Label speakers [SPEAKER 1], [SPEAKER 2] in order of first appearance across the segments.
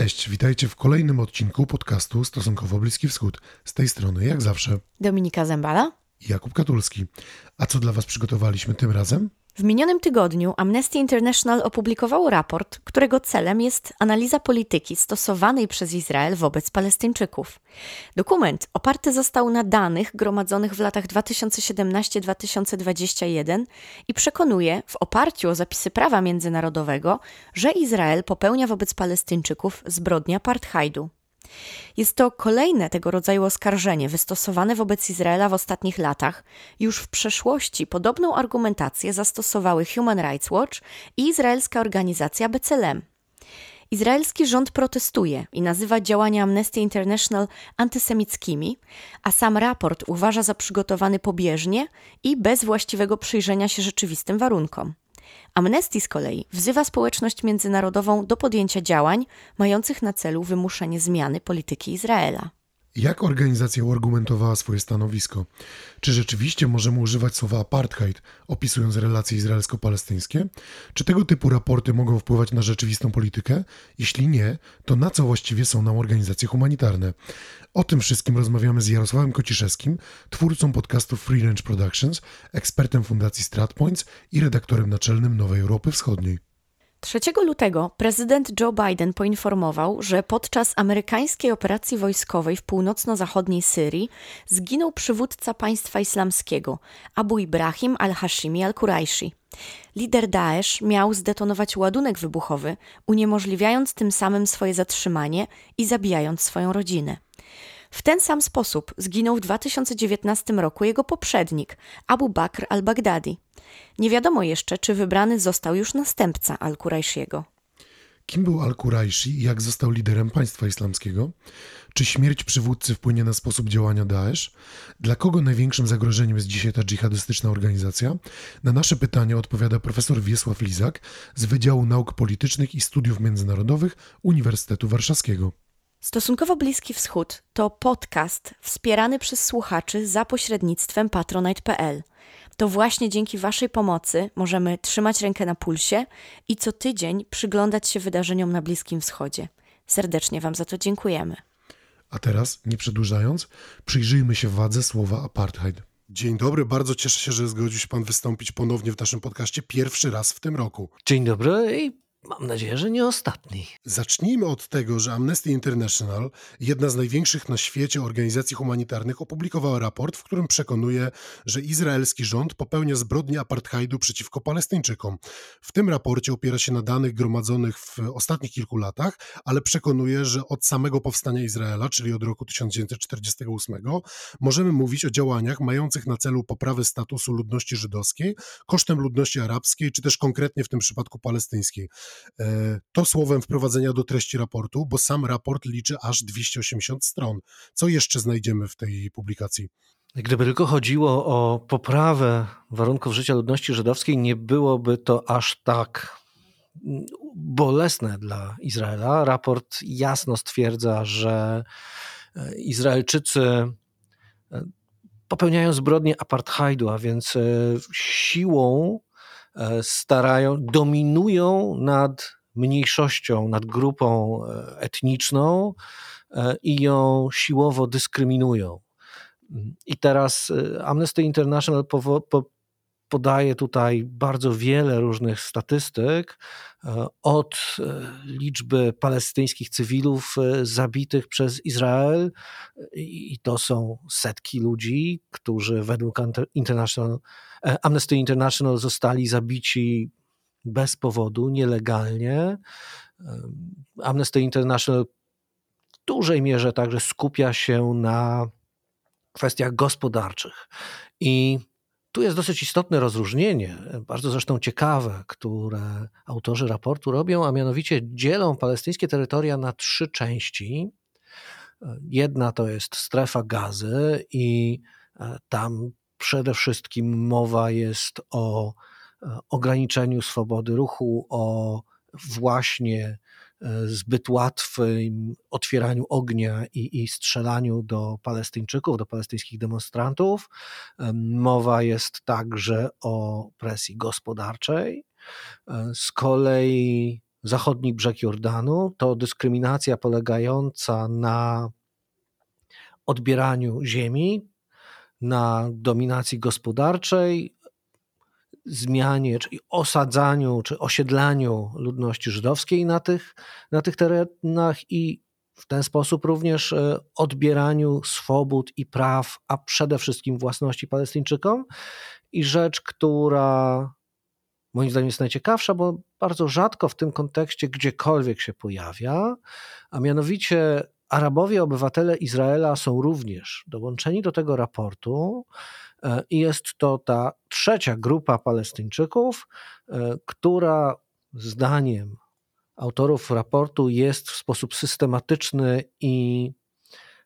[SPEAKER 1] Cześć, witajcie w kolejnym odcinku podcastu Stosunkowo Bliski Wschód. Z tej strony, jak zawsze,
[SPEAKER 2] Dominika Zembala
[SPEAKER 1] i Jakub Katulski. A co dla Was przygotowaliśmy tym razem?
[SPEAKER 2] W minionym tygodniu Amnesty International opublikowało raport, którego celem jest analiza polityki stosowanej przez Izrael wobec Palestyńczyków. Dokument oparty został na danych gromadzonych w latach 2017-2021 i przekonuje, w oparciu o zapisy prawa międzynarodowego, że Izrael popełnia wobec Palestyńczyków zbrodnię apartheidu. Jest to kolejne tego rodzaju oskarżenie wystosowane wobec Izraela w ostatnich latach. Już w przeszłości podobną argumentację zastosowały Human Rights Watch i izraelska organizacja B'Tselem. Izraelski rząd protestuje i nazywa działania Amnesty International antysemickimi, a sam raport uważa za przygotowany pobieżnie i bez właściwego przyjrzenia się rzeczywistym warunkom. Amnesty z kolei wzywa społeczność międzynarodową do podjęcia działań mających na celu wymuszenie zmiany polityki Izraela.
[SPEAKER 1] Jak organizacja uargumentowała swoje stanowisko? Czy rzeczywiście możemy używać słowa apartheid, opisując relacje izraelsko-palestyńskie? Czy tego typu raporty mogą wpływać na rzeczywistą politykę? Jeśli nie, to na co właściwie są nam organizacje humanitarne? O tym wszystkim rozmawiamy z Jarosławem Kociszewskim, twórcą podcastu Free Range Productions, ekspertem Fundacji StratPoints i redaktorem naczelnym Nowej Europy Wschodniej.
[SPEAKER 2] 3 lutego prezydent Joe Biden poinformował, że podczas amerykańskiej operacji wojskowej w północno-zachodniej Syrii zginął przywódca państwa islamskiego Abu Ibrahim al-Hashimi al-Kuraishi. Lider Daesh miał zdetonować ładunek wybuchowy, uniemożliwiając tym samym swoje zatrzymanie i zabijając swoją rodzinę. W ten sam sposób zginął w 2019 roku jego poprzednik, Abu Bakr al-Baghdadi. Nie wiadomo jeszcze, czy wybrany został już następca al-Kurajshiego.
[SPEAKER 1] Kim był al-Kurajshi i jak został liderem państwa islamskiego? Czy śmierć przywódcy wpłynie na sposób działania Daesh? Dla kogo największym zagrożeniem jest dzisiaj ta dżihadystyczna organizacja? Na nasze pytania odpowiada profesor Wiesław Lizak z Wydziału Nauk Politycznych i Studiów Międzynarodowych Uniwersytetu Warszawskiego.
[SPEAKER 2] Stosunkowo Bliski Wschód to podcast wspierany przez słuchaczy za pośrednictwem patronite.pl. To właśnie dzięki Waszej pomocy możemy trzymać rękę na pulsie i co tydzień przyglądać się wydarzeniom na Bliskim Wschodzie. Serdecznie Wam za to dziękujemy.
[SPEAKER 1] A teraz, nie przedłużając, przyjrzyjmy się wadze słowa apartheid. Dzień dobry, bardzo cieszę się, że zgodził się Pan wystąpić ponownie w naszym podcaście pierwszy raz w tym roku.
[SPEAKER 3] Dzień dobry i Mam nadzieję, że nie ostatni.
[SPEAKER 1] Zacznijmy od tego, że Amnesty International, jedna z największych na świecie organizacji humanitarnych, opublikowała raport, w którym przekonuje, że izraelski rząd popełnia zbrodnie apartheidu przeciwko Palestyńczykom. W tym raporcie opiera się na danych gromadzonych w ostatnich kilku latach, ale przekonuje, że od samego powstania Izraela, czyli od roku 1948, możemy mówić o działaniach mających na celu poprawę statusu ludności żydowskiej kosztem ludności arabskiej, czy też konkretnie w tym przypadku palestyńskiej. E, to słowem wprowadzenia do treści raportu, bo sam raport liczy aż 280 stron. Co jeszcze znajdziemy w tej publikacji?
[SPEAKER 3] Gdyby tylko chodziło o poprawę warunków życia ludności żydowskiej, nie byłoby to aż tak bolesne dla Izraela. Raport jasno stwierdza, że e, Izraelczycy e, popełniają zbrodnie apartheidu, a więc siłą starają, dominują nad mniejszością, nad grupą e, etniczną e, i ją siłowo dyskryminują. I teraz Amnesty International podaje tutaj bardzo wiele różnych statystyk od liczby palestyńskich cywilów zabitych przez Izrael i to są setki ludzi, którzy według International E, Amnesty International zostali zabici bez powodu, nielegalnie. E, Amnesty International w dużej mierze także skupia się na kwestiach gospodarczych. I tu jest dosyć istotne rozróżnienie, bardzo zresztą ciekawe, które autorzy raportu robią, a mianowicie dzielą palestyńskie terytoria na trzy części. E, jedna to jest strefa gazy i tam przede wszystkim mowa jest o e, ograniczeniu swobody ruchu, o właśnie e, zbyt łatwym otwieraniu ognia i, i, strzelaniu do Palestyńczyków, do palestyńskich demonstrantów. E, mowa jest także o presji gospodarczej. Z kolei zachodni brzeg Jordanu, to dyskryminacja polegająca na odbieraniu ziemi, na dominacji gospodarczej, zmianie, czyli osadzaniu, czy osiedlaniu ludności żydowskiej na tych, na tych terenach i w ten sposób również e, odbieraniu swobód i praw, a przede wszystkim własności Palestyńczykom. I rzecz, która moim zdaniem jest najciekawsza, bo bardzo rzadko w tym kontekście gdziekolwiek się pojawia, a mianowicie Arabowie, obywatele Izraela są również dołączeni do tego raportu i jest to ta trzecia grupa Palestyńczyków, e, która zdaniem autorów raportu jest w sposób systematyczny i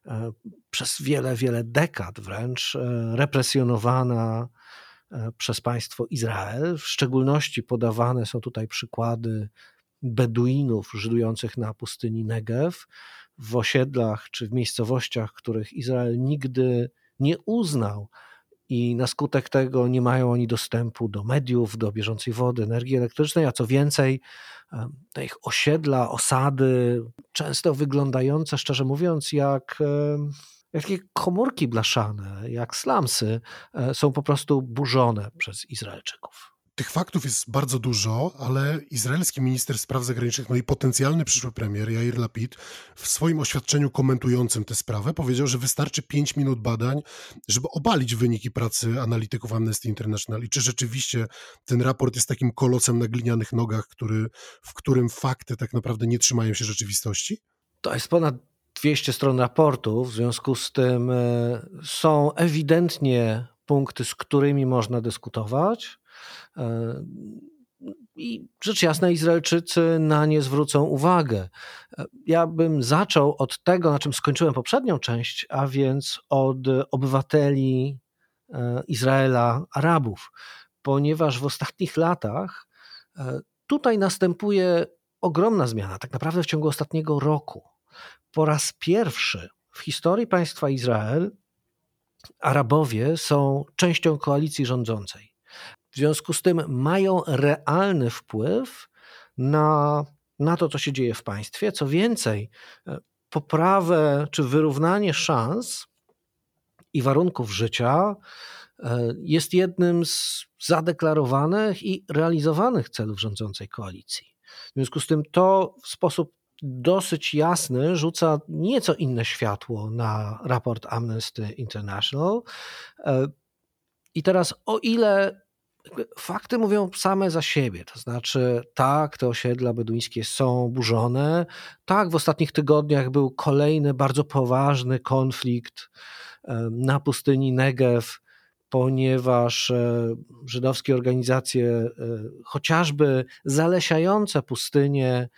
[SPEAKER 3] e, przez wiele, wiele dekad wręcz represjonowana przez państwo Izrael. W szczególności podawane są tutaj przykłady Beduinów żydujących na pustyni Negev, w osiedlach czy w miejscowościach, których Izrael nigdy nie uznał i na skutek tego nie mają oni dostępu do mediów, do bieżącej wody, energii elektrycznej, a co więcej, te ich osiedla, osady, często wyglądające, szczerze mówiąc, jak, jak takie komórki blaszane, jak slamsy, e, są po prostu burzone przez Izraelczyków.
[SPEAKER 1] Tych faktów jest bardzo dużo, ale izraelski minister spraw zagranicznych, no i potencjalny przyszły premier Jair Lapid w swoim oświadczeniu komentującym tę sprawę powiedział, że wystarczy 5 minut badań, żeby obalić wyniki pracy analityków Amnesty International. I czy rzeczywiście ten raport jest takim kolosem na glinianych nogach, który, w którym fakty tak naprawdę nie trzymają się rzeczywistości?
[SPEAKER 3] To jest ponad 200 stron raportu, w związku z tym e, są ewidentnie punkty, z którymi można dyskutować. E, I rzecz jasna, Izraelczycy na nie zwrócą uwagę. E, ja bym zaczął od tego, na czym skończyłem poprzednią część, a więc od obywateli e, Izraela, Arabów, ponieważ w ostatnich latach tutaj następuje ogromna zmiana, tak naprawdę w ciągu ostatniego roku. Po raz pierwszy w historii państwa Izrael Arabowie są częścią koalicji rządzącej. W związku z tym mają realny wpływ na, na to, co się dzieje w państwie. Co więcej, e, poprawę czy wyrównanie szans i warunków życia e, jest jednym z zadeklarowanych i realizowanych celów rządzącej koalicji. W związku z tym to w sposób dosyć jasny rzuca nieco inne światło na raport Amnesty International. E, I teraz, o ile fakty mówią same za siebie. To znaczy, tak, te osiedla beduńskie są burzone. Tak, w ostatnich tygodniach był kolejny bardzo poważny konflikt na pustyni Negev, ponieważ e, żydowskie organizacje, e, chociażby zalesiające pustynię,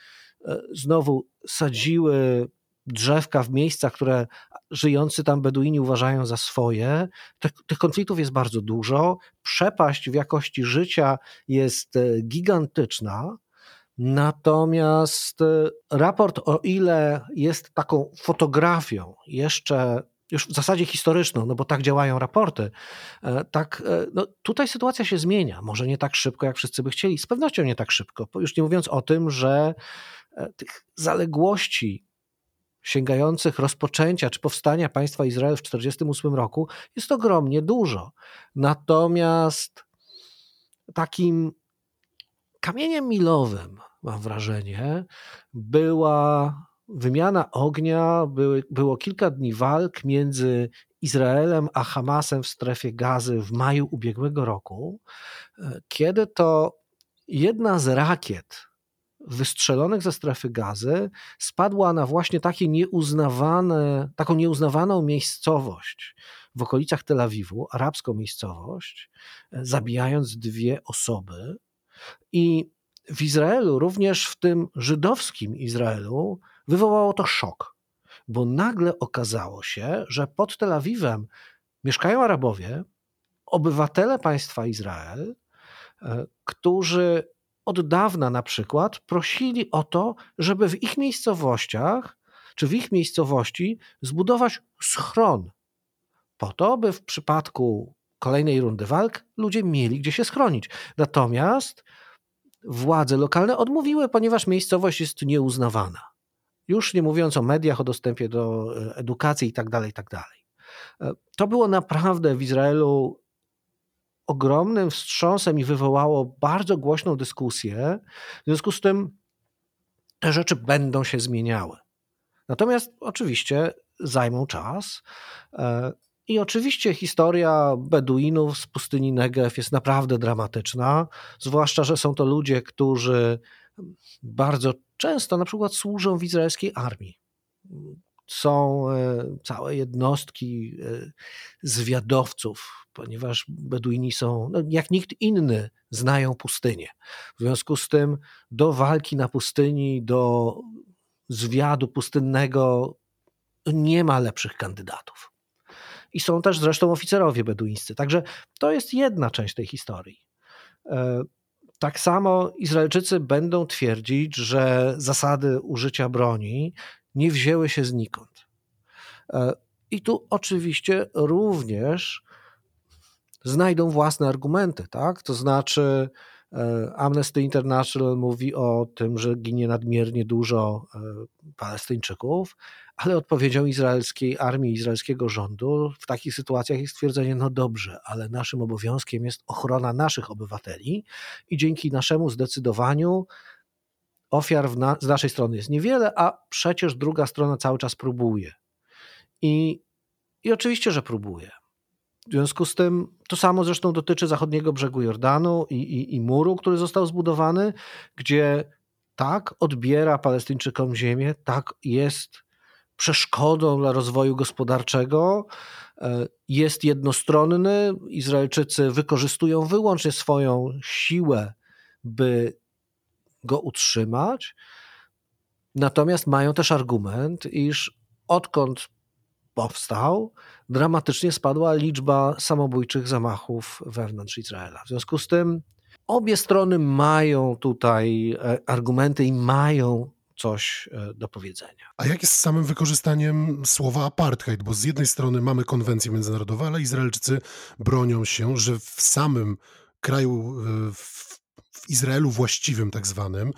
[SPEAKER 3] e, znowu sadziły drzewka w miejscach, które żyjący tam Beduini uważają za swoje. Tych, tych, konfliktów jest bardzo dużo. Przepaść w jakości życia jest e, gigantyczna. Natomiast e, raport, o ile jest taką fotografią jeszcze już w zasadzie historyczną, no bo tak działają raporty, e, tak no tutaj sytuacja się zmienia. Może nie tak szybko, jak wszyscy by chcieli, z pewnością nie tak szybko. Już nie mówiąc o tym, że tych zaległości sięgających rozpoczęcia czy powstania państwa Izrael w 1948 roku jest ogromnie dużo. Natomiast takim kamieniem milowym, mam wrażenie, była wymiana ognia, były, było kilka dni walk między Izraelem a Hamasem w strefie gazy w maju ubiegłego roku, kiedy to jedna z rakiet wystrzelonych ze strefy gazy spadła na właśnie takie nieuznawane, taką nieuznawaną miejscowość w okolicach Tel Awiwu, arabską miejscowość, zabijając dwie osoby. I w Izraelu, również w tym żydowskim Izraelu, wywołało to szok, bo nagle okazało się, że pod Tel Awiwem mieszkają Arabowie, obywatele państwa Izrael, e, którzy od dawna na przykład prosili o to, żeby w ich miejscowościach czy w ich miejscowości zbudować schron, po to, by w przypadku kolejnej rundy walk ludzie mieli gdzie się schronić. Natomiast władze lokalne odmówiły, ponieważ miejscowość jest nieuznawana. Już nie mówiąc o mediach, o dostępie do e, edukacji itd. tak itd. Tak e, to było naprawdę w Izraelu ogromnym wstrząsem i wywołało bardzo głośną dyskusję. W związku z tym te rzeczy będą się zmieniały. Natomiast oczywiście zajmą czas. E, I oczywiście historia Beduinów z pustyni Negev jest naprawdę dramatyczna, zwłaszcza, że są to ludzie, którzy bardzo często na przykład służą w izraelskiej armii. Są e, całe jednostki e, zwiadowców, ponieważ Beduini są, no, jak nikt inny, znają pustynię. W związku z tym do walki na pustyni, do zwiadu pustynnego nie ma lepszych kandydatów. I są też zresztą oficerowie beduińscy. Także to jest jedna część tej historii. E, tak samo Izraelczycy będą twierdzić, że zasady użycia broni nie wzięły się znikąd. E, I tu oczywiście również znajdą własne argumenty, tak? To znaczy, e, Amnesty International mówi o tym, że ginie nadmiernie dużo Palestyńczyków, ale odpowiedzią izraelskiej armii, izraelskiego rządu w takich sytuacjach jest stwierdzenie, no dobrze, ale naszym obowiązkiem jest ochrona naszych obywateli i dzięki naszemu zdecydowaniu ofiar na, z naszej strony jest niewiele, a przecież druga strona cały czas próbuje. I, i oczywiście, że próbuje. W związku z tym to samo zresztą dotyczy zachodniego brzegu Jordanu i, i, i muru, który został zbudowany, gdzie tak odbiera Palestyńczykom ziemię, tak jest przeszkodą dla rozwoju gospodarczego, e, jest jednostronny. Izraelczycy wykorzystują wyłącznie swoją siłę, by go utrzymać. Natomiast mają też argument, iż odkąd powstał, dramatycznie spadła liczba samobójczych zamachów wewnątrz Izraela. W związku z tym obie strony mają tutaj e, argumenty i mają coś e, do powiedzenia.
[SPEAKER 1] A jak jest z samym wykorzystaniem słowa apartheid? Bo z jednej strony mamy konwencje międzynarodowe, ale Izraelczycy bronią się, że w samym kraju, e, w w Izraelu właściwym, tak zwanym,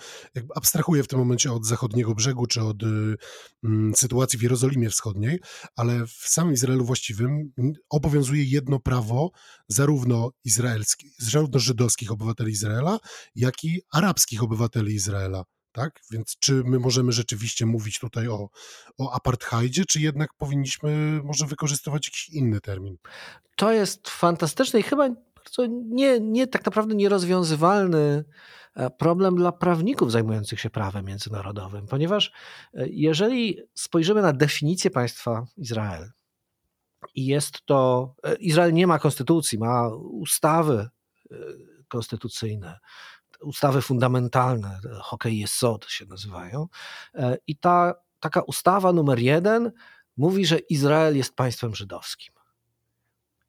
[SPEAKER 1] abstrahuję w tym momencie od zachodniego brzegu czy od y, mm, sytuacji w Jerozolimie Wschodniej, ale w samym Izraelu właściwym obowiązuje jedno prawo zarówno izraelskich, zarówno żydowskich obywateli Izraela, jak i arabskich obywateli Izraela tak? Więc czy my możemy rzeczywiście mówić tutaj o, o apartheidzie, czy jednak powinniśmy może wykorzystywać jakiś inny termin?
[SPEAKER 3] To jest fantastyczne i chyba bardzo nie, nie tak naprawdę nierozwiązywalny e, problem dla prawników zajmujących się prawem międzynarodowym, ponieważ e, jeżeli spojrzymy na definicję państwa Izrael, i jest to, e, Izrael nie ma konstytucji, ma ustawy konstytucyjne, ustawy fundamentalne, hokej jest sod się nazywają. I ta taka ustawa numer jeden mówi, że Izrael jest państwem żydowskim.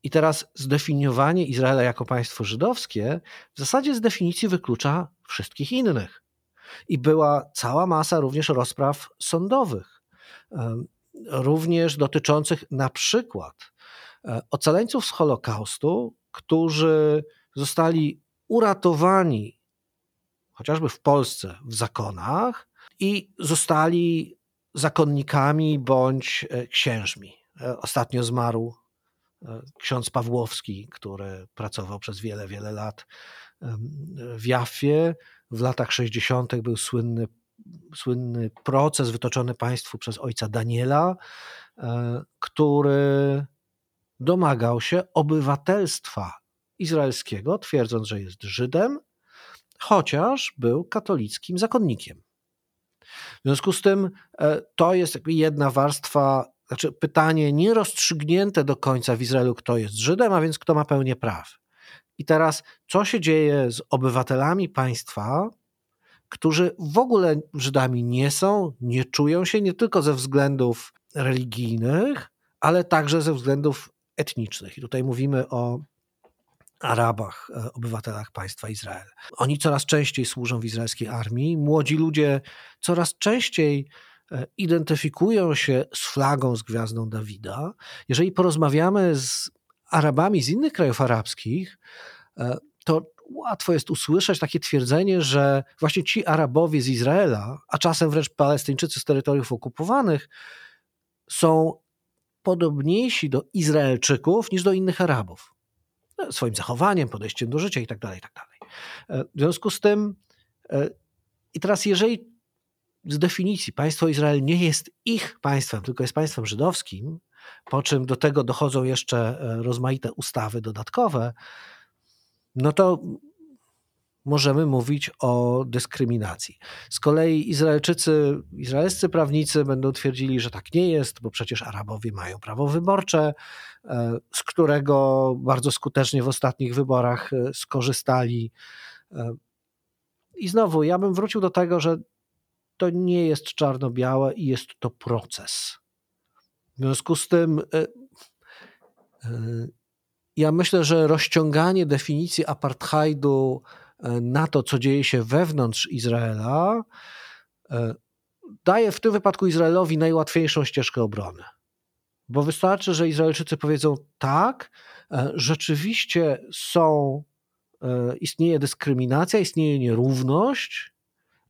[SPEAKER 3] I teraz zdefiniowanie Izraela jako państwo żydowskie w zasadzie z definicji wyklucza wszystkich innych. I była cała masa również rozpraw sądowych, również dotyczących na przykład e, ocaleńców z Holokaustu, którzy zostali uratowani chociażby w Polsce w zakonach i zostali zakonnikami bądź e, księżmi. E, ostatnio zmarł ksiądz Pawłowski, który pracował przez wiele, wiele lat w Jaffie. W latach 60. był słynny, słynny proces wytoczony państwu przez ojca Daniela, który domagał się obywatelstwa izraelskiego, twierdząc, że jest Żydem chociaż był katolickim zakonnikiem. W związku z tym e, to jest jedna warstwa, znaczy pytanie nierozstrzygnięte do końca w Izraelu, kto jest Żydem, a więc kto ma pełnię praw. I teraz, co się dzieje z obywatelami państwa, którzy w ogóle Żydami nie są, nie czują się nie tylko ze względów religijnych, ale także ze względów etnicznych. I tutaj mówimy o Arabach, e, obywatelach państwa Izrael. Oni coraz częściej służą w izraelskiej armii. Młodzi ludzie coraz częściej identyfikują się z flagą, z gwiazdą Dawida. Jeżeli porozmawiamy z Arabami z innych krajów arabskich, e, to łatwo jest usłyszeć takie twierdzenie, że właśnie ci Arabowie z Izraela, a czasem wręcz Palestyńczycy z terytoriów okupowanych, są podobniejsi do Izraelczyków niż do innych Arabów. No, swoim zachowaniem, podejściem do życia itd. Tak itd. Tak e, w związku z tym, e, i teraz jeżeli z definicji państwo Izrael nie jest ich państwem, tylko jest państwem żydowskim, po czym do tego dochodzą jeszcze e, rozmaite ustawy dodatkowe, no to możemy mówić o dyskryminacji. Z kolei Izraelczycy, izraelscy prawnicy będą twierdzili, że tak nie jest, bo przecież Arabowie mają prawo wyborcze, e, z którego bardzo skutecznie w ostatnich wyborach e, skorzystali. I znowu, ja bym wrócił do tego, że to nie jest czarno-białe i jest to proces. W związku z tym e, e, ja myślę, że rozciąganie definicji apartheidu e, na to, co dzieje się wewnątrz Izraela, daje w tym wypadku Izraelowi najłatwiejszą ścieżkę obrony. Bo wystarczy, że Izraelczycy powiedzą tak, rzeczywiście są, istnieje dyskryminacja, istnieje nierówność,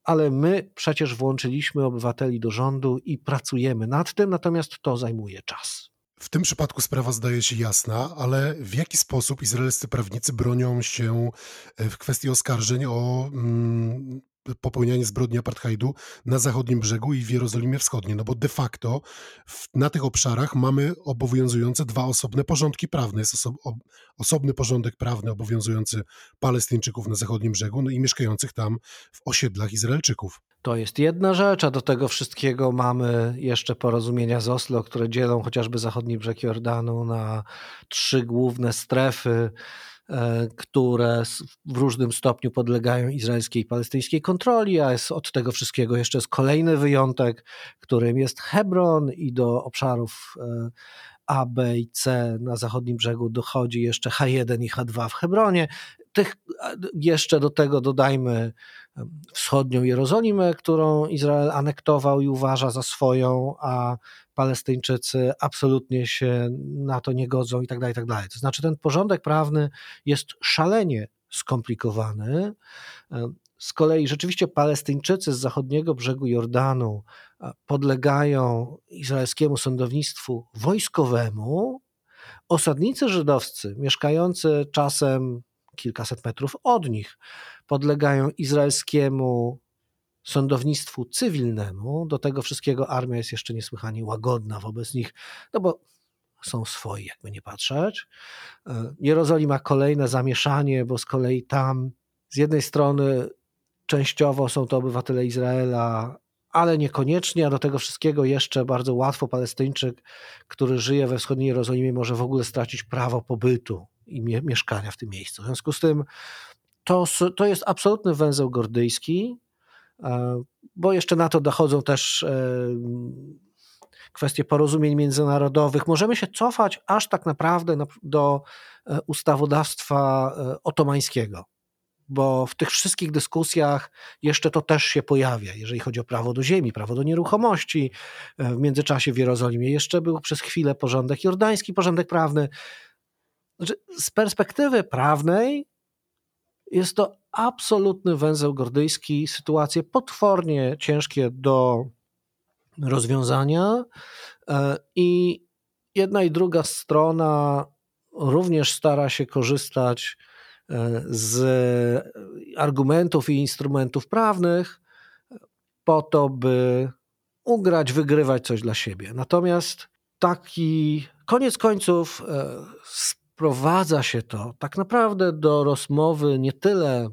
[SPEAKER 3] ale my przecież włączyliśmy obywateli do rządu i pracujemy nad tym, natomiast to zajmuje czas.
[SPEAKER 1] W tym przypadku sprawa zdaje się jasna, ale w jaki sposób izraelscy prawnicy bronią się e, w kwestii oskarżeń o mm, popełnianie zbrodni apartheidu na zachodnim brzegu i w Jerozolimie Wschodniej, no bo de facto w, na tych obszarach mamy obowiązujące dwa osobne porządki prawne. Jest oso, o, osobny porządek prawny obowiązujący Palestyńczyków na zachodnim brzegu no i mieszkających tam w osiedlach Izraelczyków.
[SPEAKER 3] To jest jedna rzecz, a do tego wszystkiego mamy jeszcze porozumienia z Oslo, które dzielą chociażby zachodni brzeg Jordanu na trzy główne strefy które w różnym stopniu podlegają izraelskiej i palestyńskiej kontroli, a jest od tego wszystkiego jeszcze jest kolejny wyjątek, którym jest Hebron i do obszarów e, A, B i C na zachodnim brzegu dochodzi jeszcze H1 i H2 w Hebronie. Tych jeszcze do tego dodajmy wschodnią Jerozolimę, którą Izrael anektował i uważa za swoją, a Palestyńczycy absolutnie się na to nie godzą i tak dalej, i tak dalej. To znaczy ten porządek prawny jest szalenie skomplikowany. Z kolei rzeczywiście Palestyńczycy z zachodniego brzegu Jordanu podlegają izraelskiemu sądownictwu wojskowemu. Osadnicy żydowscy, mieszkający czasem kilkaset metrów od nich, podlegają izraelskiemu sądownictwu cywilnemu. Do tego wszystkiego armia jest jeszcze niesłychanie łagodna wobec nich, no bo są swoi, jakby nie patrzeć. E, Jerozolima kolejne zamieszanie, bo z kolei tam z jednej strony częściowo są to obywatele Izraela, ale niekoniecznie, a do tego wszystkiego jeszcze bardzo łatwo Palestyńczyk, który żyje we wschodniej Jerozolimie, może w ogóle stracić prawo pobytu i mieszkania w tym miejscu. W związku z tym to, to jest absolutny węzeł gordyjski, e, bo jeszcze na to dochodzą też e, kwestie porozumień międzynarodowych. Możemy się cofać aż tak naprawdę do e, ustawodawstwa otomańskiego, bo w tych wszystkich dyskusjach jeszcze to też się pojawia, jeżeli chodzi o prawo do ziemi, prawo do nieruchomości. W międzyczasie w Jerozolimie jeszcze był przez chwilę porządek jordański, porządek prawny. Znaczy, z perspektywy prawnej jest to absolutny węzeł gordyjski, sytuacje potwornie ciężkie do rozwiązania e, i jedna i druga strona również stara się korzystać e, z argumentów i instrumentów prawnych po to, by ugrać, wygrywać coś dla siebie. Natomiast taki koniec końców e, sprowadza się to tak naprawdę do rozmowy nie tyle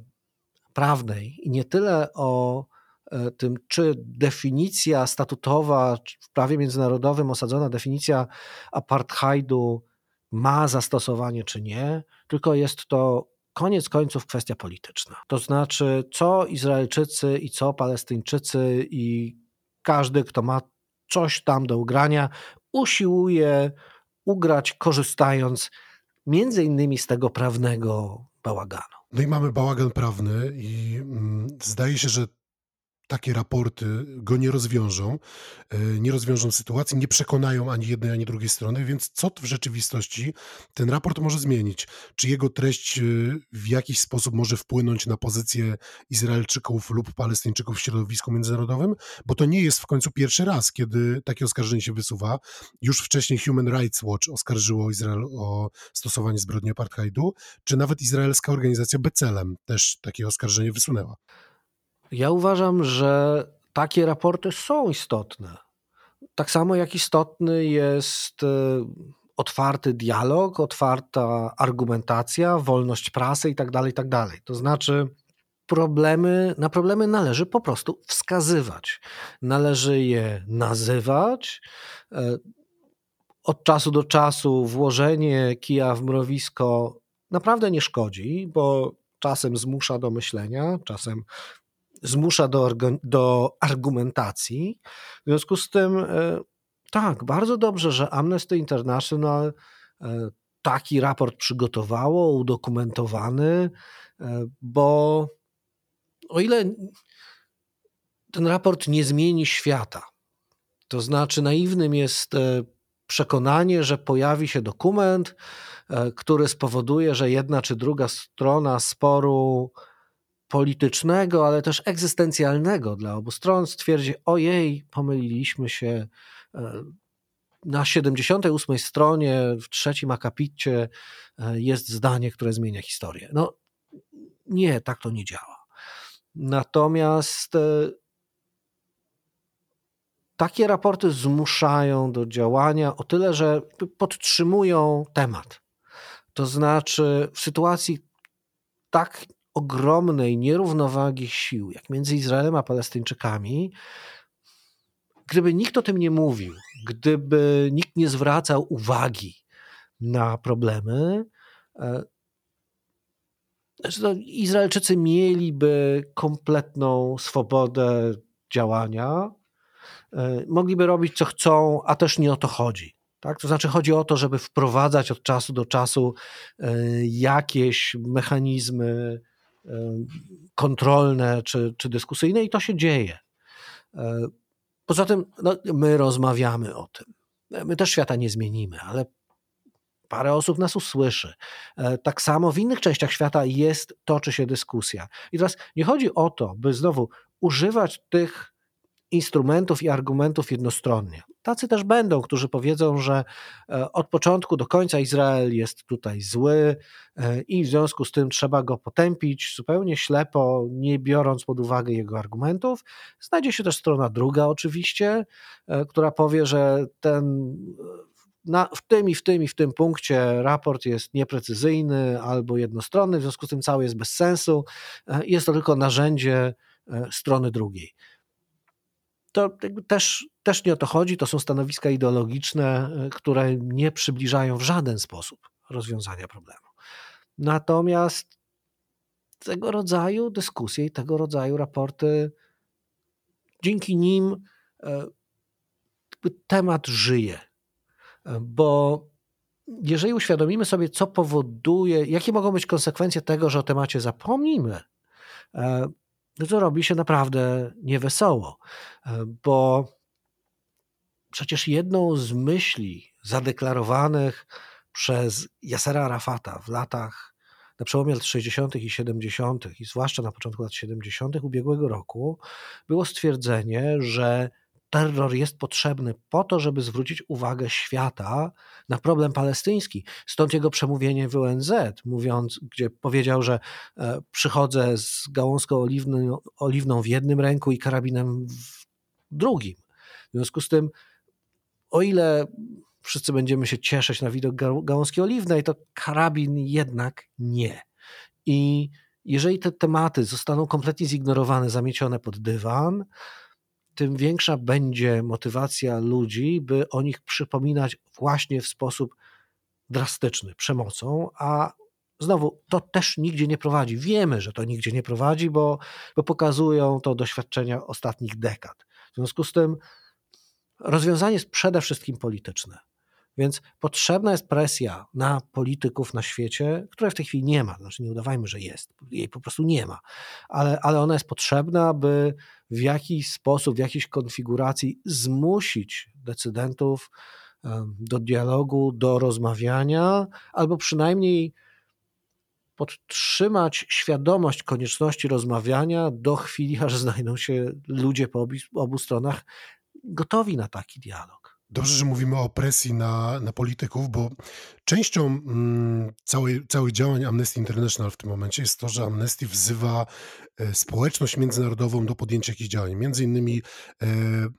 [SPEAKER 3] prawnej i nie tyle o e, tym, czy definicja statutowa w prawie międzynarodowym osadzona definicja apartheidu ma zastosowanie czy nie, tylko jest to koniec końców kwestia polityczna. To znaczy, co Izraelczycy i co Palestyńczycy i każdy, kto ma coś tam do ugrania, usiłuje ugrać, korzystając między innymi z tego prawnego bałaganu.
[SPEAKER 1] No i mamy bałagan prawny i mm, zdaje się, że takie raporty go nie rozwiążą, e, nie rozwiążą sytuacji, nie przekonają ani jednej, ani drugiej strony, więc co w rzeczywistości ten raport może zmienić? Czy jego treść e, w jakiś sposób może wpłynąć na pozycję Izraelczyków lub Palestyńczyków w środowisku międzynarodowym? Bo to nie jest w końcu pierwszy raz, kiedy takie oskarżenie się wysuwa. Już wcześniej Human Rights Watch oskarżyło Izrael o stosowanie zbrodni apartheidu, czy nawet izraelska organizacja Becelem też takie oskarżenie wysunęła.
[SPEAKER 3] Ja uważam, że takie raporty są istotne. Tak samo jak istotny jest e, otwarty dialog, otwarta argumentacja, wolność prasy itd., tak itd. Tak to znaczy, problemy, na problemy należy po prostu wskazywać. Należy je nazywać. E, od czasu do czasu włożenie kija w mrowisko naprawdę nie szkodzi, bo czasem zmusza do myślenia, czasem zmusza do, do argumentacji. W związku z tym, e, tak, bardzo dobrze, że Amnesty International e, taki raport przygotowało, udokumentowany, e, bo o ile ten raport nie zmieni świata, to znaczy naiwnym jest przekonanie, że pojawi się dokument, który spowoduje, że jedna czy druga strona sporu politycznego, ale też egzystencjalnego dla obu stron stwierdzi: Ojej, pomyliliśmy się. E, na 78 stronie, w trzecim akapicie e, jest zdanie, które zmienia historię. No nie, tak to nie działa. Natomiast e, takie raporty zmuszają do działania o tyle, że podtrzymują temat. To znaczy, w sytuacji tak ogromnej nierównowagi sił, jak między Izraelem a Palestyńczykami, gdyby nikt o tym nie mówił, gdyby nikt nie zwracał uwagi na problemy, e, Izraelczycy mieliby kompletną swobodę działania, e, mogliby robić co chcą, a też nie o to chodzi. Tak? To znaczy chodzi o to, żeby wprowadzać od czasu do czasu e, jakieś mechanizmy kontrolne czy, czy dyskusyjne i to się dzieje. E, poza tym no, my rozmawiamy o tym. My też świata nie zmienimy, ale parę osób nas usłyszy. E, tak samo w innych częściach świata jest, toczy się dyskusja. I teraz nie chodzi o to, by znowu używać tych instrumentów i argumentów jednostronnie. Tacy też będą, którzy powiedzą, że e, od początku do końca Izrael jest tutaj zły e, i w związku z tym trzeba go potępić zupełnie ślepo, nie biorąc pod uwagę jego argumentów. Znajdzie się też strona druga, oczywiście, e, która powie, że ten na, w tym i w tym i w tym punkcie raport jest nieprecyzyjny albo jednostronny, w związku z tym cały jest bez sensu. Jest to tylko narzędzie strony drugiej to też, też nie o to chodzi. To są stanowiska ideologiczne, y, które nie przybliżają w żaden sposób rozwiązania problemu. Natomiast tego rodzaju dyskusje i tego rodzaju raporty, dzięki nim y, temat żyje. Bo jeżeli uświadomimy sobie, co powoduje, jakie mogą być konsekwencje tego, że o temacie zapomnimy, to robi się naprawdę niewesoło, e, bo przecież jedną z myśli zadeklarowanych przez Yasera Arafata w latach na przełomie lat 60. i 70., i zwłaszcza na początku lat 70. ubiegłego roku, było stwierdzenie, że terror jest potrzebny po to, żeby zwrócić uwagę świata na problem palestyński. Stąd jego przemówienie w ONZ, mówiąc, gdzie powiedział, że e, przychodzę z gałązką oliwną, oliwną w jednym ręku i karabinem w drugim. W związku z tym, o ile wszyscy będziemy się cieszyć na widok gałązki oliwnej, to karabin jednak nie. I jeżeli te tematy zostaną kompletnie zignorowane, zamiecione pod dywan, tym większa będzie motywacja ludzi, by o nich przypominać właśnie w sposób drastyczny, przemocą, a znowu to też nigdzie nie prowadzi. Wiemy, że to nigdzie nie prowadzi, bo, bo pokazują to doświadczenia ostatnich dekad. W związku z tym rozwiązanie jest przede wszystkim polityczne. Więc potrzebna jest presja na polityków na świecie, której w tej chwili nie ma. Znaczy, nie udawajmy, że jest, jej po prostu nie ma, ale, ale ona jest potrzebna, by w jakiś sposób, w jakiejś konfiguracji zmusić decydentów do dialogu, do rozmawiania, albo przynajmniej podtrzymać świadomość konieczności rozmawiania do chwili, aż znajdą się ludzie po obu, obu stronach gotowi na taki dialog.
[SPEAKER 1] Dobrze, że mówimy o presji na, na polityków, bo częścią mm, całej, całych działań Amnesty International w tym momencie jest to, że Amnesty wzywa e, społeczność międzynarodową do podjęcia jakichś działań. Między innymi e,